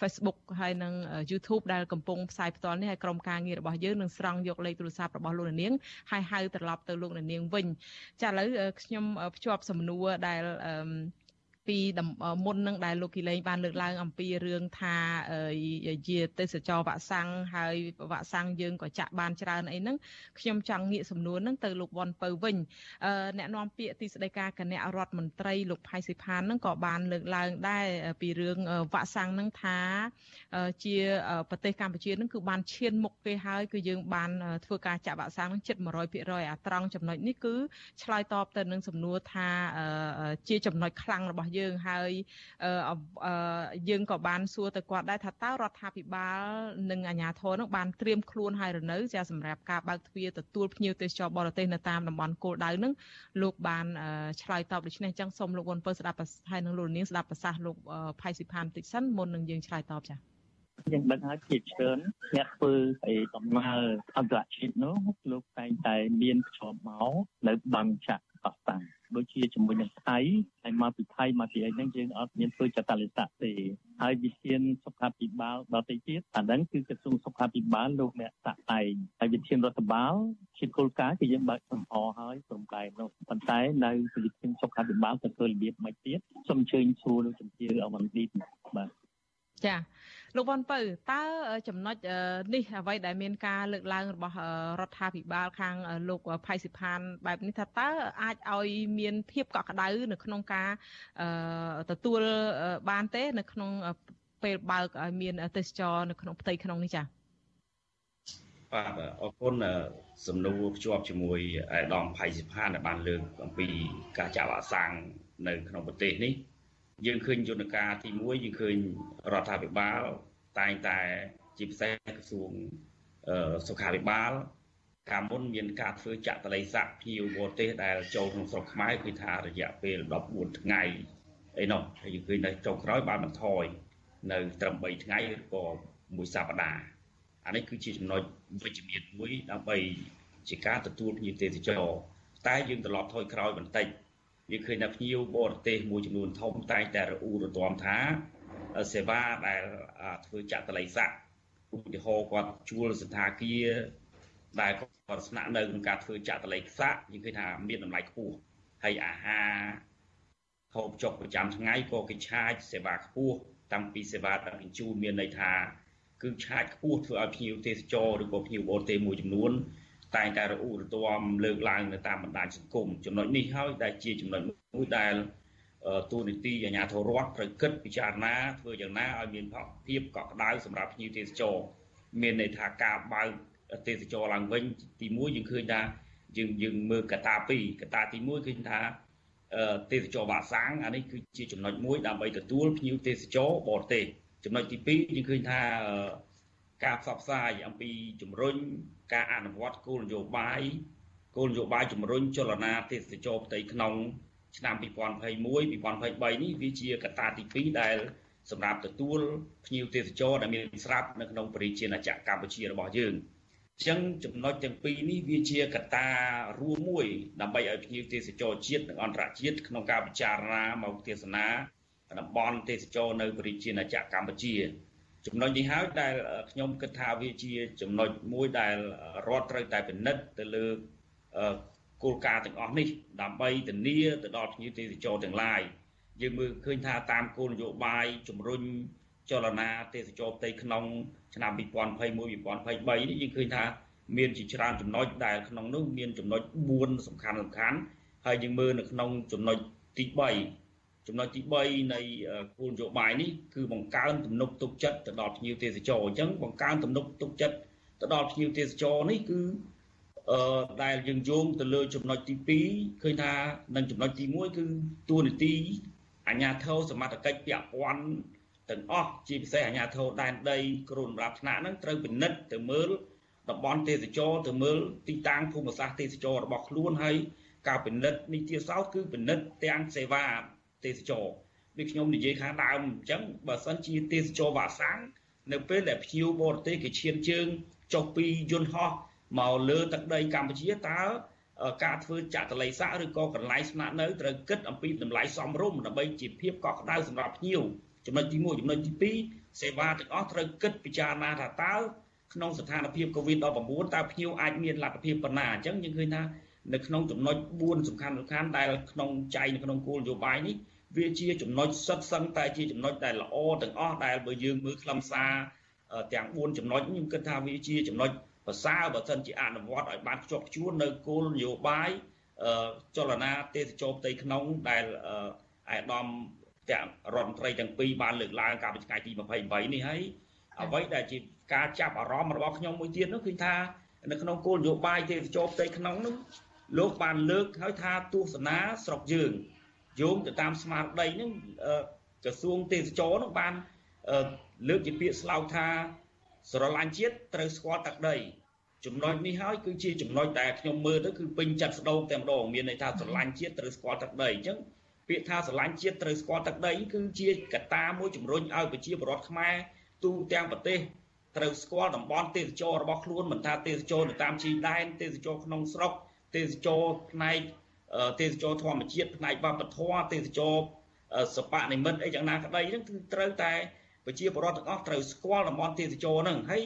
Facebook ហើយនិង YouTube ដែលកំពុងផ្សាយផ្ទាល់នេះហើយក្រុមការងាររបស់យើងនឹងស្រង់យកលេខទូរស័ព្ទរបស់លោកនាងហើយហៅត្រឡប់ទៅលោកនាងវិញចាឥឡូវខ្ញុំភ្ជាប់សំណួរដែលអឺ ពីមុននឹងដែលលោកគីលែងបានលើកឡើងអំពីរឿងថាជាទេសចរវ៉ាក់សាំងហើយវ៉ាក់សាំងយើងក៏ចាក់បានច្រើនអីហ្នឹងខ្ញុំចង់ងាកសំណួរហ្នឹងទៅលោកវ៉ាន់ពៅវិញអ្នកនាំពាក្យទីស្តីការគណៈរដ្ឋមន្ត្រីលោកផៃស៊ីផានហ្នឹងក៏បានលើកឡើងដែរពីរឿងវ៉ាក់សាំងហ្នឹងថាជាប្រទេសកម្ពុជាហ្នឹងគឺបានឈានមុខគេហើយគឺយើងបានធ្វើការចាក់វ៉ាក់សាំងហ្នឹងជិត100%អាត្រង់ចំណុចនេះគឺឆ្លើយតបទៅនឹងសំណួរថាជាចំណុចខ្លាំងរបស់យើងហើយយើងក៏បានសួរទៅគាត់ដែរថាតើរដ្ឋាភិបាលនិងអាជ្ញាធរនឹងបានត្រៀមខ្លួនហើយឬនៅចាសម្រាប់ការបើកទ្វារទទួលភ្ញៀវទេសចរបរទេសនៅតាមតំបន់គោលដៅនឹងលោកបានឆ្លើយតបដូច្នេះអញ្ចឹងសូមលោកវ៉ុនពើស្ដាប់ហើយនឹងលោកនាងស្ដាប់ប្រសាសន៍លោកផៃស៊ីផានបន្តិចសិនមុននឹងយើងឆ្លើយតបចា៎យើងដឹងហើយជាច្រើនអ្នកធ្វើឯដំណើរអន្តរជាតិនោះលោកតែងតែមានប្រឈមមកនៅបានចាក់អស្តាំង ដូចជាជាមួយនឹងថៃហើយមកពីថៃមកពីអីហ្នឹងយើងអត់មានធ្វើចតលិស័កទេហើយវិធានសុខាភិបាលដទៃទៀតអាហ្នឹងគឺក្រសួងសុខាភិបាលលោកអ្នកតាក់តែងហើយវិធានរដ្ឋបាលជាគោលការណ៍គឺយើងបើកចំហហើយព្រមតែនោះប៉ុន្តែនៅវិធានសុខាភិបាលទៅធ្វើរបៀបមិនទៀតសូមអញ្ជើញសួរលោកជំទាវអមឌីតបាទចា លោកវ៉ាន់ពៅតើចំណុចនេះអ្វីដែលមានការលើកឡើងរបស់រដ្ឋាភិបាលខាងលោកផៃសិផានបែបនេះថាតើអាចឲ្យមានភាពកក់ក្ដៅនៅក្នុងការទទួលបានទេ នៅក្នុងពេលបើកឲ្យមានទេសចរនៅក្នុងផ្ទៃក្នុងនេះចា៎បាទអរគុណសំណួរភ្ជាប់ជាមួយអាដាមផៃសិផានដែលបានលើកអំពីការចាក់វ៉ាក់សាំងនៅក្នុងប្រទេសនេះ យើងឃើញយន្តការទី1យើងឃើញរដ្ឋាភិបាលតែងតែជាពិសេសក្រសួងសុខាភិបាលកាលមុនមានការធ្វើចាក់តល័យស័កភ្ញៀវបរទេសដែលចូលក្នុងស្រុកខ្មែរគឺថារយៈពេល14ថ្ងៃអីនោះហើយយើងឃើញនៅចុងក្រោយបានបន្ថយនៅត្រឹម3ថ្ងៃឬក៏មួយសប្តាហ៍អានេះគឺជាចំណុចវិជ្ជមានមួយដើម្បីជាការទទួលភ្ញៀវទេសចរតែយើងត្រឡប់ថយក្រោយបន្តិច យើងឃើញថាភ្ញៀវបរទេសមួយចំនួនធំតែងតែរអ៊ូរទាំថាសេវាដែលធ្វើចាក់តល័យស័កឧទាហរណ៍គាត់ជួលសន្តាគារដែលគាត់ស្នាក់នៅក្នុងការធ្វើចាក់តល័យស័កយើងឃើញថាមានតម្លៃខ្ពស់ហើយអាហារហូបចុកប្រចាំថ្ងៃក៏គេឆាចសេវាខ្ពស់តាំងពីសេវាដឹកជញ្ជូនមានន័យថាគឺឆាចខ្ពស់ធ្វើឲ្យភ្ញៀវទេសចរឬក៏ភ្ញៀវបរទេសមួយចំនួន តែងតែរអ៊ូរទាំលើកឡើងនៅតាមបណ្ដាញសង្គមចំណុចនេះហើយដែលជាចំណុចមួយដែលទូនីតិអាជ្ញាធររដ្ឋត្រូវគិតពិចារណាធ្វើយ៉ាងណាឲ្យមានភាពកក់ក្ដៅសម្រាប់ភ្ញៀវទេសចរមានន័យថាការបើកទេសចរឡើងវិញទី1យើងឃើញថាយើងយើងមើលកតា2កតាទី1ឃើញថាទេសចរបាសាំងអានេះគឺជាចំណុចមួយដើម្បីទទួលភ្ញៀវទេសចរបរទេសចំណុចទី2យើងឃើញថាការផ្សព្វផ្សាយអំពីជំរុញ ការអនុវត្តគោលនយោបាយគោលនយោបាយជំរុញចលនាទេសចរផ្ទៃក្នុង ឆ្នាំ2021 2023នេះវាជាកត្តាទី2ដែលសម្រាប់ទទួលភ្ញៀវទេសចរដែលមានស្រាប់នៅក្នុងប្រជាណាចក្រកម្ពុជារបស់យើងអញ្ចឹងចំណុចទាំងពីរនេះវាជាកត្តារួមមួយដើម្បីឲ្យភ្ញៀវទេសចរជាតិនិងអន្តរជាតិក្នុងការពិចារណាមកទេសនាតំបន់ទេសចរនៅប្រជាណាចក្រកម្ពុជា ចំណុចនេះហើយដែលខ្ញុំគិតថាវាជាចំណុចមួយដែលរដ្ឋត្រូវតែពិនិត្យទៅលើគោលការណ៍ទាំងអស់នេះដើម្បីធានាទៅដល់ភ្ញៀវទេសចរទាំងឡាយយើងមើលឃើញថាតាមគោលនយោបាយជំរុញចលនាទេសចរផ្ទៃក្នុងឆ្នាំ2021 2023នេះយើងឃើញថាមានជាច្រើនចំណុចដែលក្នុងនោះមានចំណុច4សំខាន់សំខាន់ហើយយើងមើលនៅក្នុងចំណុចទី3 ចំណុចទី3នៃគោលនយោបាយនេះគឺបង្កើនទំនុកទុកចិត្តទៅដល់ភ្ញៀវទេសចរអញ្ចឹងបង្កើនទំនុកទុកចិត្តទៅដល់ភ្ញៀវទេសចរនេះគឺអឺដែលយើងយោងទៅលើចំណុចទី2ឃើញថានឹងចំណុចទី1គឺទួលនីតិអាជ្ញាធរសមត្ថកិច្ចពាក់ព័ន្ធទាំងអស់ជាពិសេសអាជ្ញាធរដែនដីគ្រូសម្រាប់ថ្នាក់ហ្នឹងត្រូវពិនិត្យទៅមើលតំបន់ទេសចរទៅមើលទីតាំងភូមិសាស្ត្រទេសចររបស់ខ្លួនហើយការពិនិត្យនីតិសោតគឺពិនិត្យទាំងសេវា ទេសចរដូចខ្ញុំនិយាយខាងដើមអញ្ចឹងបើសិនជាទេសចរវ៉ាសាំងនៅពេលដែលភ្ញៀវបរទេសគេឈានជើងចុះពីយន្តហោះមកលើទឹកដីកម្ពុជាតើការធ្វើចាក់តល័យសាក់ឬក៏កន្លែងស្នាក់នៅត្រូវគិតអំពីតម្លៃសមរម្យដើម្បីជាភាពកក់ក្ដៅសម្រាប់ភ្ញៀវចំណុចទី1ចំណុចទី2សេវាទាំងអស់ត្រូវគិតពិចារណាថាតើក្នុងស្ថានភាព COVID-19 តើភ្ញៀវអាចមានលទ្ធភាពប៉ុណ្ណាអញ្ចឹងយើងឃើញថា នៅក្នុងចំណុច4សំខាន់សំខាន់ដែលក្នុងចែងនៅក្នុងគោលនយោបាយនេះវាជាចំណុចសិតសឹងតែជាចំណុចដែលល្អទាំងអស់ដែលបើយើងមើលខ្លឹមសារទាំង4ចំណុចខ្ញុំគិតថាវាជាចំណុចប្រសើរបើសិនជាអនុវត្តឲ្យបានខ្ជាប់ខ្ជួននៅគោលនយោបាយចលនាទេសចរផ្ទៃក្នុងដែលអាយដាមទាំងរដ្ឋមន្ត្រីទាំងពីរបានលើកឡើងកាលពីថ្ងៃទី28នេះហើយអ្វីដែលជាការចាប់អារម្មណ៍របស់ខ្ញុំមួយទៀតនោះគឺថានៅក្នុងគោលនយោបាយទេសចរផ្ទៃក្នុងនោះ លោកបានលើកឲ្យថាទស្សនាស្រុកយើងយោងទៅតាមស្មារតីហ្នឹងក្រសួងទេសចរនោះបានលើកជាពាក្យស្លោកថាស្រឡាញ់ជាតិត្រូវស្គាល់ទឹកដីចំណុចនេះហើយគឺជាចំណុចដែលខ្ញុំមើលទៅគឺពេញចិត្តស្ដោកតែម្ដងមានន័យថាស្រឡាញ់ជាតិត្រូវស្គាល់ទឹកដីអញ្ចឹងពាក្យថាស្រឡាញ់ជាតិត្រូវស្គាល់ទឹកដីគឺជាកត្តាមួយជំរុញឲ្យប្រជាពលរដ្ឋខ្មែរទូទាំងប្រទេសត្រូវស្គាល់តំបន់ទេសចររបស់ខ្លួនមិនថាទេសចរនៅតាមជីដែនទេសចរក្នុងស្រុក ទេសចរផ្នែកទេសចរធម្មជាតិផ្នែកវប្បធម៌ទេសចរសពនិមិត្តអីយ៉ាងណាក្តីហ្នឹងគឺត្រូវតែប្រជាពលរដ្ឋទាំងអស់ត្រូវស្គាល់តំបន់ទេសចរហ្នឹងហើយ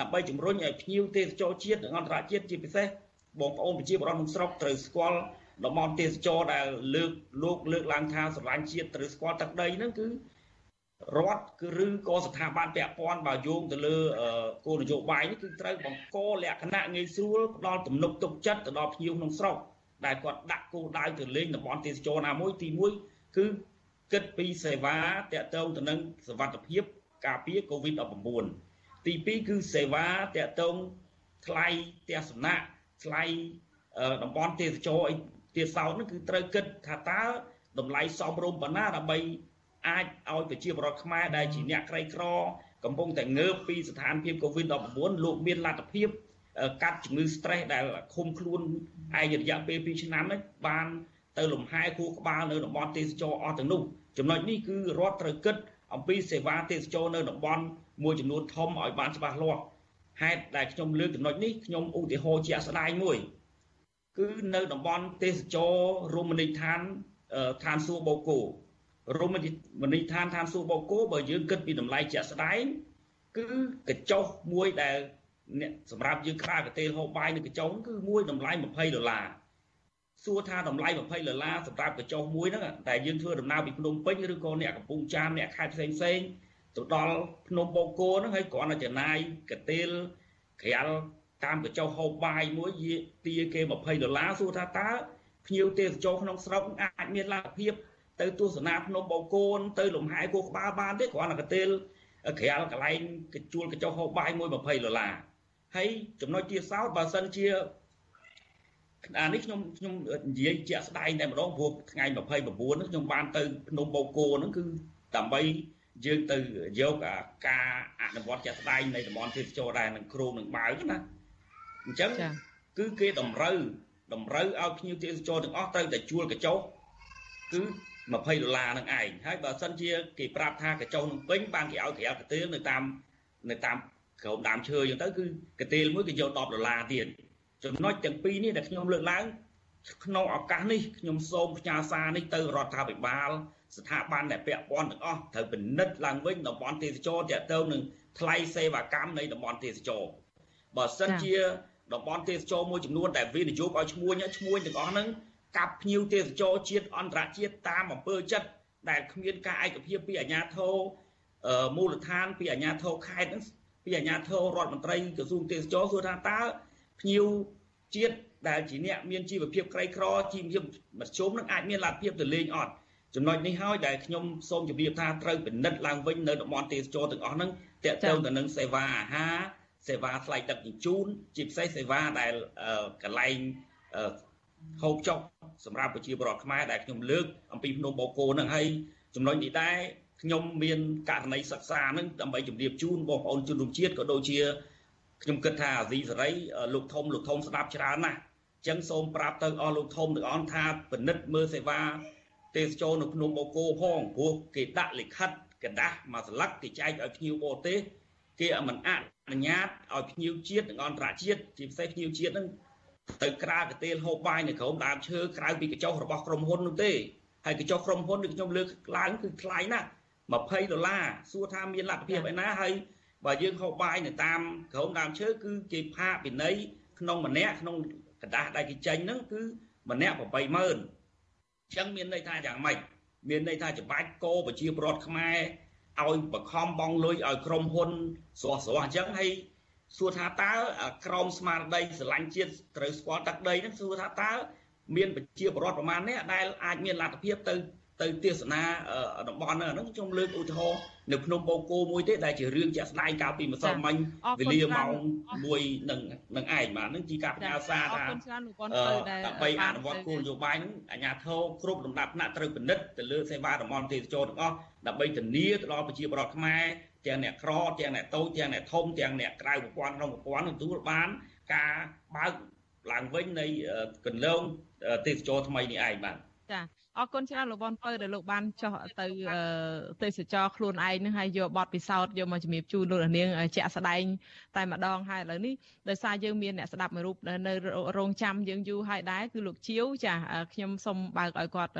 ដើម្បីជំរុញឲ្យភ្ញៀវទេសចរជាតិនិងអន្តរជាតិជាពិសេសបងប្អូនប្រជាពលរដ្ឋក្នុងស្រុកត្រូវស្គាល់តំបន់ទេសចរដែលលើកលោកលើកឡើងថាស្រឡាញ់ជាតិត្រូវស្គាល់ទឹកដីហ្នឹងគឺ រដ្ឋគឺឬក៏ស្ថាប័នពាក់ព័ន្ធបើយោងទៅលើគោលនយោបាយនេះគឺត្រូវបង្កលក្ខណៈងាយស្រួលផ្ដល់ទំនុកទុកចិត្តទៅដល់ភ្ញៀវក្នុងស្រុកដែលគាត់ដាក់គោលដៅទៅលេងតំបន់ទេសចរណាមួយទី1គឺគិតពីសេវាតកតងទៅនឹងសវត្ថភាពការពារ COVID-19 ទី2គឺសេវាតកតងថ្លៃផ្ទះសំណាក់ថ្លៃតំបន់ទេសចរអីទៀតសោតនោះគឺត្រូវគិតថាតើតម្លៃសមរម្យប៉ុណ្ណាដើម្បី អាចឲ្យប្រជាពលរដ្ឋខ្មែរដែលជាអ្នកក្រីក្រកំពុងតែងើបពីស្ថានភាព COVID-19 លោកមានលទ្ធភាពកាត់ជំងឺ stress ដែលឃុំខ្លួនឯងរយៈពេល2ឆ្នាំនេះបានទៅលំហែខួរក្បាលនៅតំបន់ទេសចរអស់ទាំងនោះចំណុចនេះគឺរដ្ឋត្រូវគិតអំពីសេវាទេសចរនៅតំបន់មួយចំនួនធំឲ្យបានច្បាស់លាស់ហេតុដែលខ្ញុំលើកចំណុចនេះខ្ញុំឧទាហរណ៍ជាក់ស្ដែងមួយ គឺនៅតំបន់ទេសចររមណីយដ្ឋានឋានសួគ៌បូកគោ រមណីយដ្ឋានឋានសួគ៌បូកគោបើយើងគិតពីតម្លៃជាក់ស្ដែងគឺកញ្ចុះមួយដែលអ្នកសម្រាប់យើងខ្រាកទេលហូបបាយនៅកញ្ចុះគឺមួយតម្លៃ20ដុល្លារសួរថាតម្លៃ20ដុល្លារសម្រាប់កញ្ចុះមួយហ្នឹងតែយើងធ្វើដំណើរពីភ្នំពេញឬក៏អ្នកកំពង់ចាមអ្នកខេត្តផ្សេងផ្សេងទៅដល់ភ្នំបូកគោហ្នឹងហើយគ្រាន់តែចំណាយកទេលក្រាលតាមកញ្ចុះហូបបាយមួយទាគេ20ដុល្លារសួរថាតើភ្ញៀវទេសចរក្នុងស្រុកអាចមានលទ្ធភាព ទៅទស្សនាភ្នំបូកគោទៅលំហែគោក្បាលបានទេគ្រាន់តែកទេលក្រាលកន្លែងកជួលកញ្ចុះហូបបាយមួយ20ដុល្លារហើយចំណុចទៀតសោតបើសិនជាអានេះខ្ញុំខ្ញុំនិយាយជាក់ស្ដែងតែម្ដងព្រោះថ្ងៃ29ហ្នឹងខ្ញុំបានទៅភ្នំបូកគោហ្នឹងគឺដើម្បីយើងទៅយកការអនុវត្តជាក់ស្ដែងនៃតំបន់ទេសចរដែរនឹងគ្រូនឹងបាវណាអញ្ចឹងគឺគេតម្រូវតម្រូវឲ្យភ្ញៀវទេសចរទាំងអស់ត្រូវតែជួលកញ្ចុះគឺ 20ដុល្លារនឹងឯងហើយបើសិនជាគេប្រាប់ថាកញ្ចុះនឹងពេញបានគេឲ្យក្រៅកាទៀលនៅតាមនៅតាមក្រោមដើមឈើអញ្ចឹងទៅគឺកាទៀលមួយគេយក10ដុល្លារទៀតចំណុចទាំងពីរនេះដែលខ្ញុំលើកឡើងក្នុងឱកាសនេះខ្ញុំសូមផ្ញើសារនេះទៅរដ្ឋាភិបាលស្ថាប័នដែលពាក់ព័ន្ធទាំងអស់ត្រូវពិនិត្យឡើងវិញតំបន់ទេសចរទាក់ទងនឹងថ្លៃសេវាកម្មនៃតំបន់ទេសចរបើសិនជាតំបន់ទេសចរមួយចំនួនដែលវិនិយោគឲ្យឈ្មួញឈ្មួញទាំងអស់ហ្នឹង កាប់ភ្ញៀវទេសចរជាតិអន្តរជាតិតាមអំពើចិត្តដែលគ្មានការឯកភាពពីអាជ្ញាធរមូលដ្ឋានពីអាជ្ញាធរខេត្តហ្នឹងពីអាជ្ញាធររដ្ឋមន្ត្រីក្រសួងទេសចរសួរថាតើភ្ញៀវជាតិដែលជាអ្នកមានជីវភាពក្រីក្រជីវភាពមធ្យមនឹងអាចមានលទ្ធភាពទៅលេងអត់ចំណុចនេះហើយដែលខ្ញុំសូមជម្រាបថាត្រូវពិនិត្យឡើងវិញនៅតំបន់ទេសចរទាំងអស់ហ្នឹងតកតទៅនឹងសេវាអាហារសេវាថ្លៃដឹកជញ្ជូនជាពិសេសសេវាដែលកន្លែង ហូបចុកសម្រាប់ប្រជាពលរដ្ឋខ្មែរដែលខ្ញុំលើកអំពីភ្នំបូកគោហ្នឹងហើយចំណុចនេះដែរ ខ្ញុំមានករណីសិក្សាហ្នឹងដើម្បីជម្រាបជូនបងប្អូនជនរួមជាតិក៏ដូចជាខ្ញុំគិតថាអាស៊ីសេរីលោកធំលោកធំស្ដាប់ច្រើនណាស់អញ្ចឹងសូមប្រាប់ទៅអស់លោកធំទាំងអស់ថាពិនិត្យមើលសេវាទេសចរនៅភ្នំបូកគោផងព្រោះគេដាក់លិខិតกระดาษមួយស្លឹកគេចែកឲ្យភ្ញៀវបរទេសគេមិនអនុញ្ញាតឲ្យភ្ញៀវជាតិនិងអន្តរជាតិជាពិសេសភ្ញៀវជាតិហ្នឹង ទៅក្រៅកទេលហូបបាយនៅក្រោមដើមឈើក្រៅពីកញ្ចុះរបស់ក្រុមហ៊ុននោះទេហើយកញ្ចុះក្រុមហ៊ុនដូចខ្ញុំលើកឡើងគឺថ្លៃណាស់20ដុល្លារសួរថាមានលទ្ធភាពឯណាហើយបើយើងហូបបាយនៅតាមក្រោមដើមឈើគឺគេផាកពិន័យក្នុងម្នាក់ក្នុងกระดาษដែលគេចេញហ្នឹងគឺម្នាក់80000អញ្ចឹងមានន័យថាយ៉ាងម៉េចមានន័យថាច្បាច់កោប្រជាពលរដ្ឋខ្មែរឲ្យបខំបងលុយឲ្យក្រុមហ៊ុនស្រស់ស្រស់អញ្ចឹងហើយ សួរថាតើក្រមស្មារតីស្រឡាញ់ជាតិត្រូវស្គាល់ទឹកដីហ្នឹងសួរថាតើមានប្រជាពលរដ្ឋប្រមាណនេះដែលអាចមានលទ្ធភាពទៅទៅទេសនាតំបន់ហ្នឹងខ្ញុំលើកឧទាហរណ៍នៅភ្នំបូកគោមួយទេដែលជារឿងជាក់ស្ដែងកាលពីម្សិលមិញវេលាម៉ោង1នឹងនឹងឯងបាទហ្នឹងជាការផ្ញើសារថាដើម្បីអនុវត្តគោលនយោបាយហ្នឹងអាជ្ញាធរគ្រប់លំដាប់ថ្នាក់ត្រូវពិនិត្យទៅលើសេវាតំបន់ទេសចរទាំងអស់ដើម្បីធានាទៅដល់ប្រជាពលរដ្ឋខ្មែរ ទាំងអ្នកក្រទាំងអ្នកតូចទាំងអ្នកធំទាំងអ្នកក្រៅប្រព័ន្ធក្នុងប្រព័ន្ធទទួលបាន ការបើកឡើងវិញនៃកន្លងទេសចរថ្មីនេះឯងបាទចាអរគុណច្រើនលោកបនពៅដែលលោកបានចោះទៅទេសចរខ្លួនឯងនឹងហើយយកបទពិសោធន៍យកមកជំរាបជូនលោកនាងជាក់ស្ដែងតែម្ដងហើយឥឡូវនេះដោយសារយើងមានអ្នកស្ដាប់មួយរូបនៅរងចាំយើងយូរហើយដែរគឺលោកជាវចាខ្ញុំសូមបើកឲ្យគាត់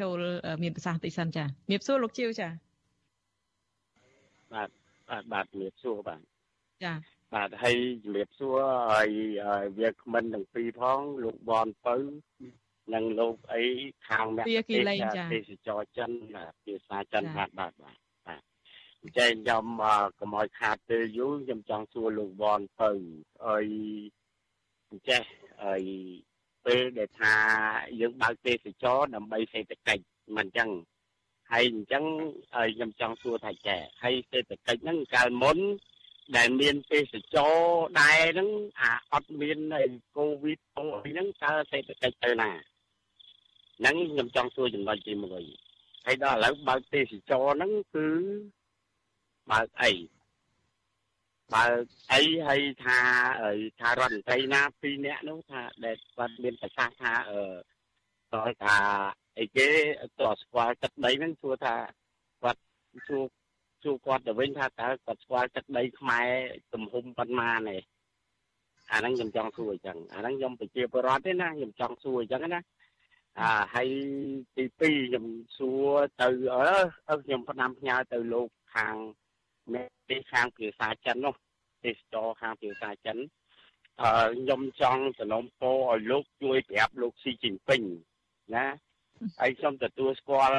ចូលមានប្រសាសន៍តិចសិនចាជំរាបសួរលោកជាវចា បាទបាទបាទជំរាបសួរបាទចាបាទហើយជំរាបសួរហើយវាគ្មិនទាំងពីរផងលោកបនពៅនិងលោកអីខាងអ្នកទេសចរចិនភាសាចិនបាទបាទបាទបាទអញ្ចឹងខ្ញុំកុំឲ្យខាតពេលយូរខ្ញុំចង់សួរលោកវ៉ាន់ទៅអីអញ្ចេះអីពេលដែលថាយើងបើកទេសចរដើម្បីសេដ្ឋកិច្ចមិនអញ្ចឹង ហើយអញ្ចឹងហើយខ្ញុំចង់សួរថាចែហើយសេដ្ឋកិច្ចហ្នឹងកាលមុនដែលមានទេសចរដែរហ្នឹងអាអត់មានកូវីដអីហ្នឹងតើសេដ្ឋកិច្ចទៅណាហ្នឹងខ្ញុំចង់សួរចំណុចទី1ហើយដល់ឥឡូវបើកទេសចរហ្នឹងគឺបើកអីបើកអីហើយថាថារដ្ឋមន្ត្រីណាពីរនាក់នោះថាដែលគាត់មានប្រសាសន៍ថាអឺតើថា អីគេតើស្គាល់ទឹកដីហ្នឹងសួរថាគាត់សួរសួរគាត់ទៅវិញថាតើគាត់ស្គាល់ទឹកដីខ្មែរទំហំប៉ុន្មានទេអាហ្នឹងខ្ញុំចង់សួរអញ្ចឹងអាហ្នឹងខ្ញុំប្រជាពលរដ្ឋទេណាខ្ញុំចង់សួរអញ្ចឹងណាអាហើយទី2ខ្ញុំសួរទៅអឺខ្ញុំផ្ដាំផ្ញើទៅលោកខាងមេខាងភាសាចិននោះទេសចរខាងភាសាចិនអឺខ្ញុំចង់សំណូមពរឲ្យលោកជួយប្រាប់លោកស៊ីជីនពីងណា ហើយខ្ញុំទទួលស្គាល់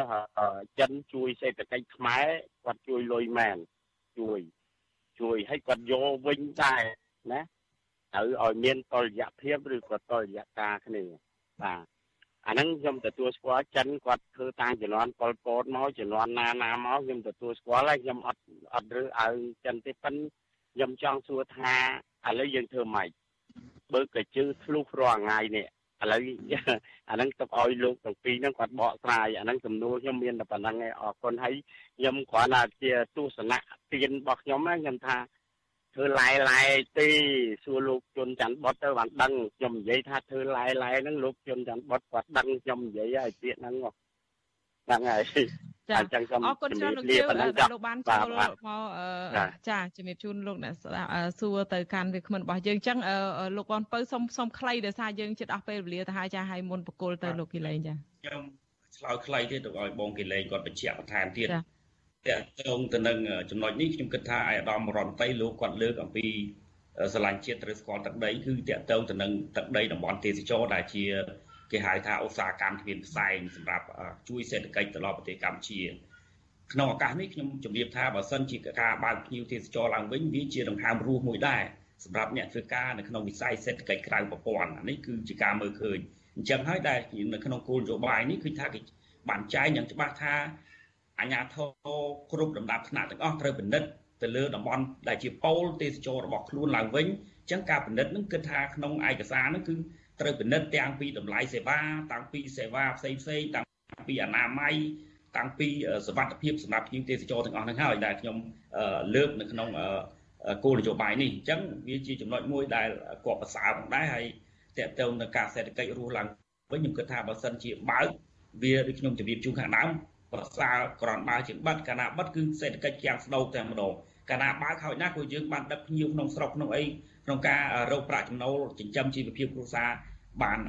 ចិនជួយសេដ្ឋកិច្ចខ្មែរគាត់ជួយលុយមែនជួយជួយឲ្យគាត់យកវិញដែរណាត្រូវឲ្យមានតលយៈភាពឬក៏តលយៈការគ្នាបាទអាហ្នឹងខ្ញុំទទួលស្គាល់ចិនគាត់ធ្វើតាំងជំនាន់ប៉ុលពតមកជំនាន់ណាណាមកខ្ញុំទទួលស្គាល់ហើយខ្ញុំអត់អត់រើឲ្យចិនទេប៉ិនខ្ញុំចង់សួរថាឥឡូវយើងធ្វើម៉េចបើកជើធ្លុះរាល់ថ្ងៃនេះ ឥឡូវអាហ្នឹងទៅឲ្យលោកទាំងពីរហ្នឹងគាត់បកស្រាយអាហ្នឹងសំណួរខ្ញុំមានតែប៉ុណ្្នឹងឯងអរគុណហើយខ្ញុំគ្រាន់តែជាទស្សនៈទានរបស់ខ្ញុំណាខ្ញុំថាធ្វើឡែឡែទេសួរលោកជុនច័ន្ទបុតទៅបានដឹងខ្ញុំនិយាយថាធ្វើឡែឡែហ្នឹងលោកជុនច័ន្ទបុតគាត់ដឹងខ្ញុំនិយាយហើយពាក្យហ្នឹងហ្នឹងហើយចា អញ្ចឹងសូមអរគុណច្រើនលោកជាដែលលោកបានចូលមកចាជំរាបជូនលោកអ្នកសួរទៅកាន់វាគ្មិនរបស់យើងអញ្ចឹងលោកបងពៅសុំសុំខ្លីដោយសារយើងជិតអស់ពេលវេលាទៅហើយចាឲ្យមុនបកគលទៅលោកគីលេងចាខ្ញុំឆ្លើយខ្លីទេទៅឲ្យបងគីលេងគាត់បញ្ជាក់បន្ថែមទៀតតកតងទៅនឹងចំណុចនេះខ្ញុំគិតថាអាយដាមរដ្ឋមន្ត្រីលោកគាត់លើកអំពីស្រឡាញ់ជាតិត្រូវស្គាល់ទឹកដីគឺតកតងទៅនឹងទឹកដីតំបន់ទេសចរដែលជា គេហៅថាឧស្សាហកម្មទ្វៀនផ្សែងសម្រាប់ជួយសេដ្ឋកិច្ចទៅដល់ប្រទេសកម្ពុជាក្នុងឱកាសនេះខ្ញុំជម្រាបថាបើសិនជាការបើកភ្ញៀវទេសចរឡើងវិញវាជាដង្ហើមរស់មួយដែរសម្រាប់អ្នកធ្វើការនៅក្នុងវិស័យសេដ្ឋកិច្ចក្រៅប្រព័ន្ធនេះគឺជាការមើលឃើញអញ្ចឹងហើយដែលនៅក្នុងគោលនយោបាយនេះគឺថាគេបានចែងយ៉ាងច្បាស់ថាអាជ្ញាធរគ្រប់លំដាប់ថ្នាក់ទាំងអស់ត្រូវពិនិត្យទៅលើតំបន់ដែលជាប៉ូលទេសចររបស់ខ្លួនឡើងវិញអញ្ចឹងការពិនិត្យនឹងគិតថាក្នុងឯកសារនឹងគឺ ត្រូវពិនិត្យទាំងពីតម្លៃសេវាតាំងពីសេវាផ្សេងផ្សេងតាំងពីអនាម័យតាំងពីសវត្ថភាពសម្រាប់ភ្ញៀវទេសចរទាំងអស់ហ្នឹងហើយដែលខ្ញុំលើកនៅក្នុងគោលនយោបាយនេះអញ្ចឹងវាជាចំណុចមួយដែលគួរប្រសើរផងដែរហើយតកតងនឹងការសេដ្ឋកិច្ចរស់ឡើងវិញខ្ញុំគិតថាបើសិនជាបើកវាដូចខ្ញុំជម្រាបជូនខាងដើមប្រសើរក្រនបើជាបិទកាលណាបិទគឺសេដ្ឋកិច្ចយ៉ាងស្ដោកតែម្ដងកាលណាបើកហើយណាក៏យើងបានដឹកភ្ញៀវក្នុងស្រុកក្នុងអីក្នុងការរកប្រាក់ចំណូលចិញ្ចឹមជីវភាពគ្រួសារ បាន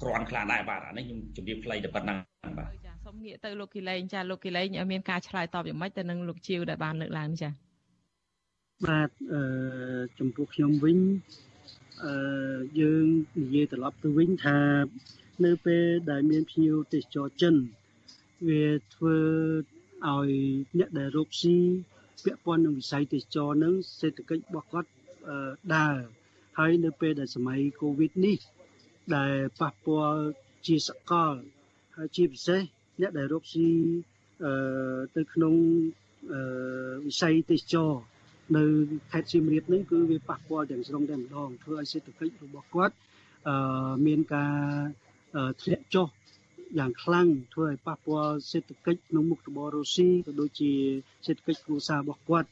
ក្រាន់ខ្លះដែរបាទអានេះខ្ញុំជម្រាបខ្លីតែប៉ុណ្ណឹងបាទចាសូមងាកទៅលោកគីលែងចាលោកគីលែងមានការឆ្លើយតបយ៉ាងម៉េចទៅនឹងលោកជាវដែលបានលើកឡើងនេះចាបាទអឺចំពោះខ្ញុំវិញអឺយើងនិយាយត្រឡប់ទៅវិញថានៅពេលដែលមានភ្ញៀវទេសចរចិនវាធ្វើឲ្យអ្នកដែលរកស៊ីពាក់ព័ន្ធនឹងវិស័យទេសចរនឹងសេដ្ឋកិច្ចរបស់គាត់ដើរហើយនៅពេលដែលសម័យកូវីដនេះ ដែលប៉ះពាល់ជាសកលហើយជាពិសេសអ្នកដែលរកស៊ីអឺទៅក្នុងអឺវិស័យទេសចរនៅខេត្តសៀមរាបនេះគឺវាប៉ះពាល់ទាំងស្រុងតែម្ដងធ្វើឲ្យសេដ្ឋកិច្ចរបស់គាត់អឺមានការធ្លាក់ចុះយ៉ាងខ្លាំងធ្វើឲ្យប៉ះពាល់សេដ្ឋកិច្ចក្នុងមុខរបររុស្ស៊ីក៏ដូចជាសេដ្ឋកិច្ចគ្រួសាររបស់គាត់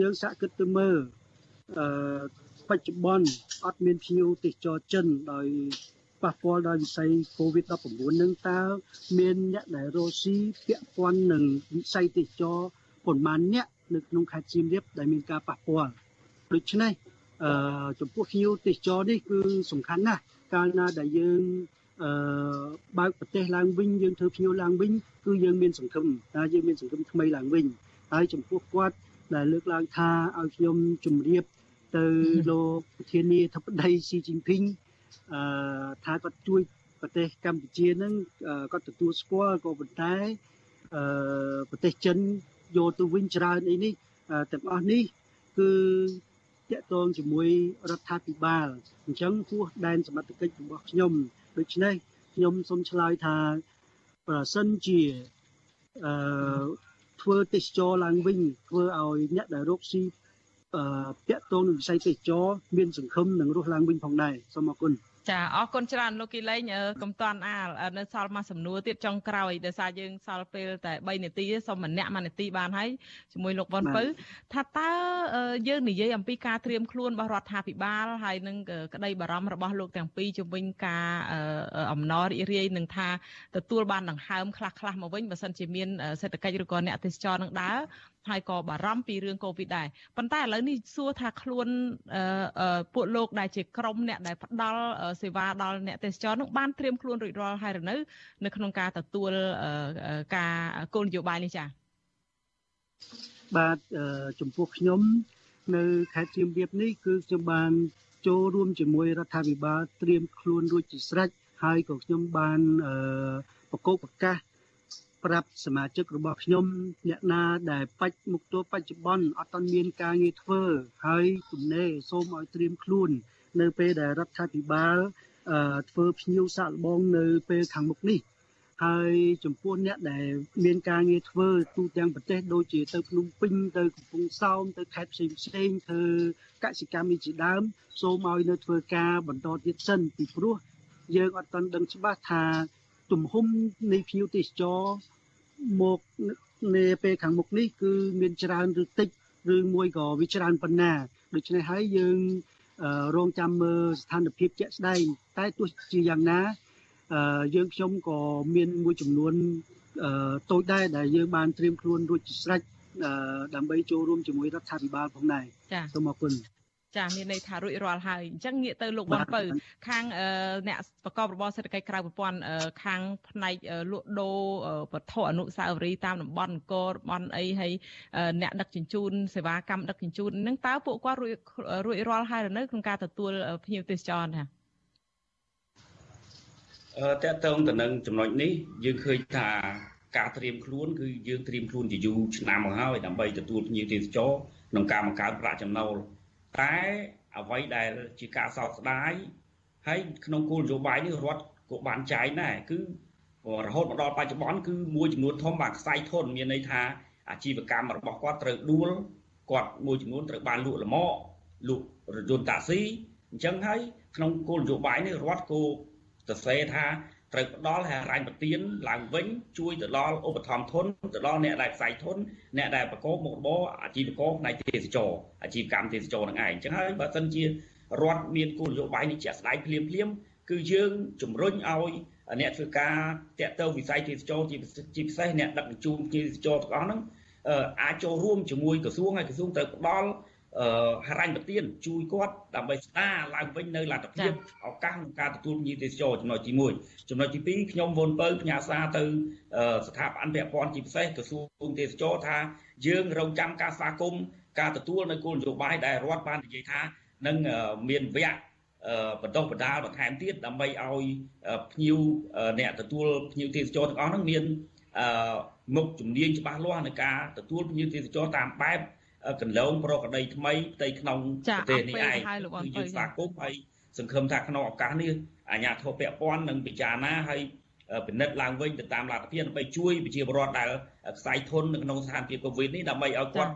យើងសាកគិតទៅមើលអឺ បច្ចុប្បន្នអត់មានភ្ញៀវទេសចរចិនដោយប៉ះពាល់ដល់វិស័យ COVID-19 នឹងតើមានអ្នកដែលរស់ស៊ីពាក់ព័ន្ធនឹងវិស័យទេសចរប៉ុន្មានអ្នកនៅក្នុងខេត្តសៀមរាបដែលមានការប៉ះពាល់ដូច្នេះអឺចំពោះភ្ញៀវទេសចរនេះគឺសំខាន់ណាស់កាលណាដែលយើងអឺបើកប្រទេសឡើងវិញយើងធ្វើភ្ញៀវឡើងវិញគឺយើងមានសង្ឃឹមថាយើងមានសង្ឃឹមថ្មីឡើងវិញហើយចំពោះគាត់ដែលលើកឡើងថាឲ្យខ្ញុំជម្រាប ទៅលោកប្រធានាធិបតីស៊ីជីនភីងអឺថាគាត់ជួយប្រទេសកម្ពុជានឹងគាត់ទទួលស្គាល់ក៏ប៉ុន្តែអឺប្រទេសចិនយកទៅវិញច្រើនអីនេះទាំងអស់នេះគឺតកតងជាមួយរដ្ឋាភិបាលអញ្ចឹងពោះដែនសមត្ថកិច្ចរបស់ខ្ញុំដូច្នេះខ្ញុំសូមឆ្លើយថាប្រសិនជាអឺធ្វើទេសចរឡើងវិញធ្វើឲ្យអ្នកដែលរកស៊ីអឺ តាក់ទងនឹងវិស័យទេសចរមានសង្ឃឹមនឹងរស់ឡើងវិញផងដែរសូមអរគុណចាអរគុណច្រើនលោកគីលេងកុំតាន់អាលនៅសល់មួយសំណួរទៀតចុងក្រោយដោយសារយើងសល់ពេលតែ3នាទីសូមម្នាក់មួយនាទីបានហើយជាមួយលោកវ៉ាន់ពៅថាតើយើងនិយាយអំពីការត្រៀមខ្លួនរបស់រដ្ឋាភិបាលហើយនឹងក្តីបារម្ភរបស់លោកទាំងពីរជំវិញការអំណររីករាយនឹងថាទទួលបានដង្ហើមខ្លះខ្លះមកវិញបើសិនជាមានសេដ្ឋកិច្ចឬក៏អ្នកទេសចរនឹងដើរ ហើយក៏បារម្ភពីរឿងកូវីដដែរប៉ុន្តែឥឡូវនេះសួរថាខ្លួនពួកលោកដែលជាក្រុមអ្នកដែលផ្ដល់សេវាដល់អ្នកទេសចរនោះបានត្រៀមខ្លួនរួចរាល់ហើយឬនៅនៅក្នុងការទទួលការគោលនយោបាយនេះចា៎បាទចំពោះខ្ញុំ នៅខេត្តសៀមរាបនេះគឺខ្ញុំបានចូលរួមជាមួយរដ្ឋាភិបាលត្រៀមខ្លួនរួចជាស្រេចហើយក៏ខ្ញុំបានប្រកបប្រកាស ប្រាប់សមាជិករបស់ខ្ញុំអ្នកណាដែលបច្ចមុខទល់បច្ចុប្បន្នអត់ទាន់មានការងារធ្វើ ហើយទំនេរសូមឲ្យត្រៀមខ្លួន នៅពេលដែលរដ្ឋាភិបាលធ្វើភ្ញៀវសាកល្បងនៅពេលខាងមុខនេះហើយចំពោះអ្នកដែលមានការងារធ្វើទូទាំងប្រទេសដូចជាទៅភ្នំពេញទៅកំពង់សោមទៅខេត្តផ្សេងផ្សេងធ្វើកសិកម្មនេះជាដើម សូមឲ្យនៅធ្វើការបន្តទៀតសិនពីព្រោះយើងអត់ទាន់ដឹងច្បាស់ថា ទំហំនៃភ្ញៀវទេសចរមកនាពេលខាងមុខនេះគឺមានច្រើនឬតិចឬមួយក៏វាច្រើនប៉ុណ្ណាដូច្នេះហើយយើងរងចាំមើលស្ថានភាពជាក់ស្ដែងតែទោះជាយ៉ាងណាយើងខ្ញុំក៏មានមួយចំនួនតូចដែរដែលយើងបានត្រៀមខ្លួនរួចជាស្រេចដើម្បីចូលរួមជាមួយរដ្ឋាភិបាលផងដែរសូមអរគុណ ចាមានន័យថារួចរាល់ហើយអញ្ចឹងងាកទៅលោកវ៉ាន់ពៅខាងអ្នកប្រកបរបរសេដ្ឋកិច្ចក្រៅប្រព័ន្ធខាងផ្នែកលក់ដូរវត្ថុអនុស្សាវរីយ៍តាមតំបន់អង្គរតំបន់អីហើយអ្នកដឹកជញ្ជូនសេវាកម្មដឹកជញ្ជូនហ្នឹងតើពួកគាត់រួចរួចរាល់ហើយឬនៅក្នុងការទទួលភ្ញៀវទេសចរណាអឺតើតើទៅនឹងចំណុចនេះយើងឃើញថាការត្រៀមខ្លួនគឺយើងត្រៀមខ្លួនជាយូរឆ្នាំមកហើយដើម្បីទទួលភ្ញៀវទេសចរក្នុងការបង្កើតប្រាក់ចំណូល តែអ្វីដែលជាការសោកស្ដាយហើយក្នុងគោលនយោបាយនេះរដ្ឋក៏បានចែងដែរគឺរហូតមកដល់បច្ចុប្បន្នគឺមួយចំនួនធំបាទខ្សែធនមានន័យថាអាជីវកម្មរបស់គាត់ត្រូវដួលគាត់មួយចំនួនត្រូវបានលក់លម្អលក់រថយន្តតាក់ស៊ីអញ្ចឹងហើយក្នុងគោលនយោបាយនេះរដ្ឋក៏សរសេរថា ត្រូវផ្ដល់ហិរញ្ញប្បទានឡើងវិញជួយទៅដល់ឧបត្ថម្ភធនទៅដល់អ្នកដែលខ្សែធនអ្នកដែលប្រកបមុខរបរអាជីវករផ្នែកទេសចរអាជីវកម្មទេសចរនឹងឯងអញ្ចឹងហើយបើសិនជារដ្ឋមានគោលនយោបាយនេះជាក់ស្ដែងភ្លាមភ្លាមគឺយើងជំរុញឲ្យអ្នកធ្វើការតាក់ទងវិស័យទេសចរជាជាពិសេសអ្នកដឹកជញ្ជូនទេសចរទាំងអស់ហ្នឹងអាចចូលរួមជាមួយក្រសួងហើយក្រសួងត្រូវផ្ដល់ ហិរញ្ញប្បទានជួយគាត់ដើម្បីស្ដារឡើងវិញនៅលទ្ធភាពឱកាសក្នុងការទទួលភ្ញៀវទេសចរចំណុចទី1ចំណុចទី2ខ្ញុំវុនពៅផ្ញើសារទៅស្ថាប័នពាក់ព័ន្ធជាពិសេសក្រសួងទេសចរថាយើងរងចាំការស្វាគមន៍ការទទួលនៅគោលនយោបាយដែលរដ្ឋបាននិយាយថានឹងមានវគ្គបន្តបដាលបន្ថែមទៀតដើម្បីឲ្យភ្ញៀវអ្នកទទួលភ្ញៀវទេសចរទាំងអស់ហ្នឹងមានមុខជំនាញច្បាស់លាស់ในការទទួលភ្ញៀវទេសចរតាមបែប កន្លងប្រកដីថ្មីផ្ទៃក្នុងប្រទេសនេះឯងគឺយើងស្វាគមន៍ហើយសង្ឃឹមថាក្នុងឱកាសនេះអាជ្ញាធរពាក់ព័ន្ធនឹងពិចារណាហើយពិនិត្យឡើងវិញទៅតាមលទ្ធភាពដើម្បីជួយប្រជាពលរដ្ឋដែលខ្សែធននៅក្នុងស្ថានភាពកូវីដនេះដើម្បីឲ្យគាត់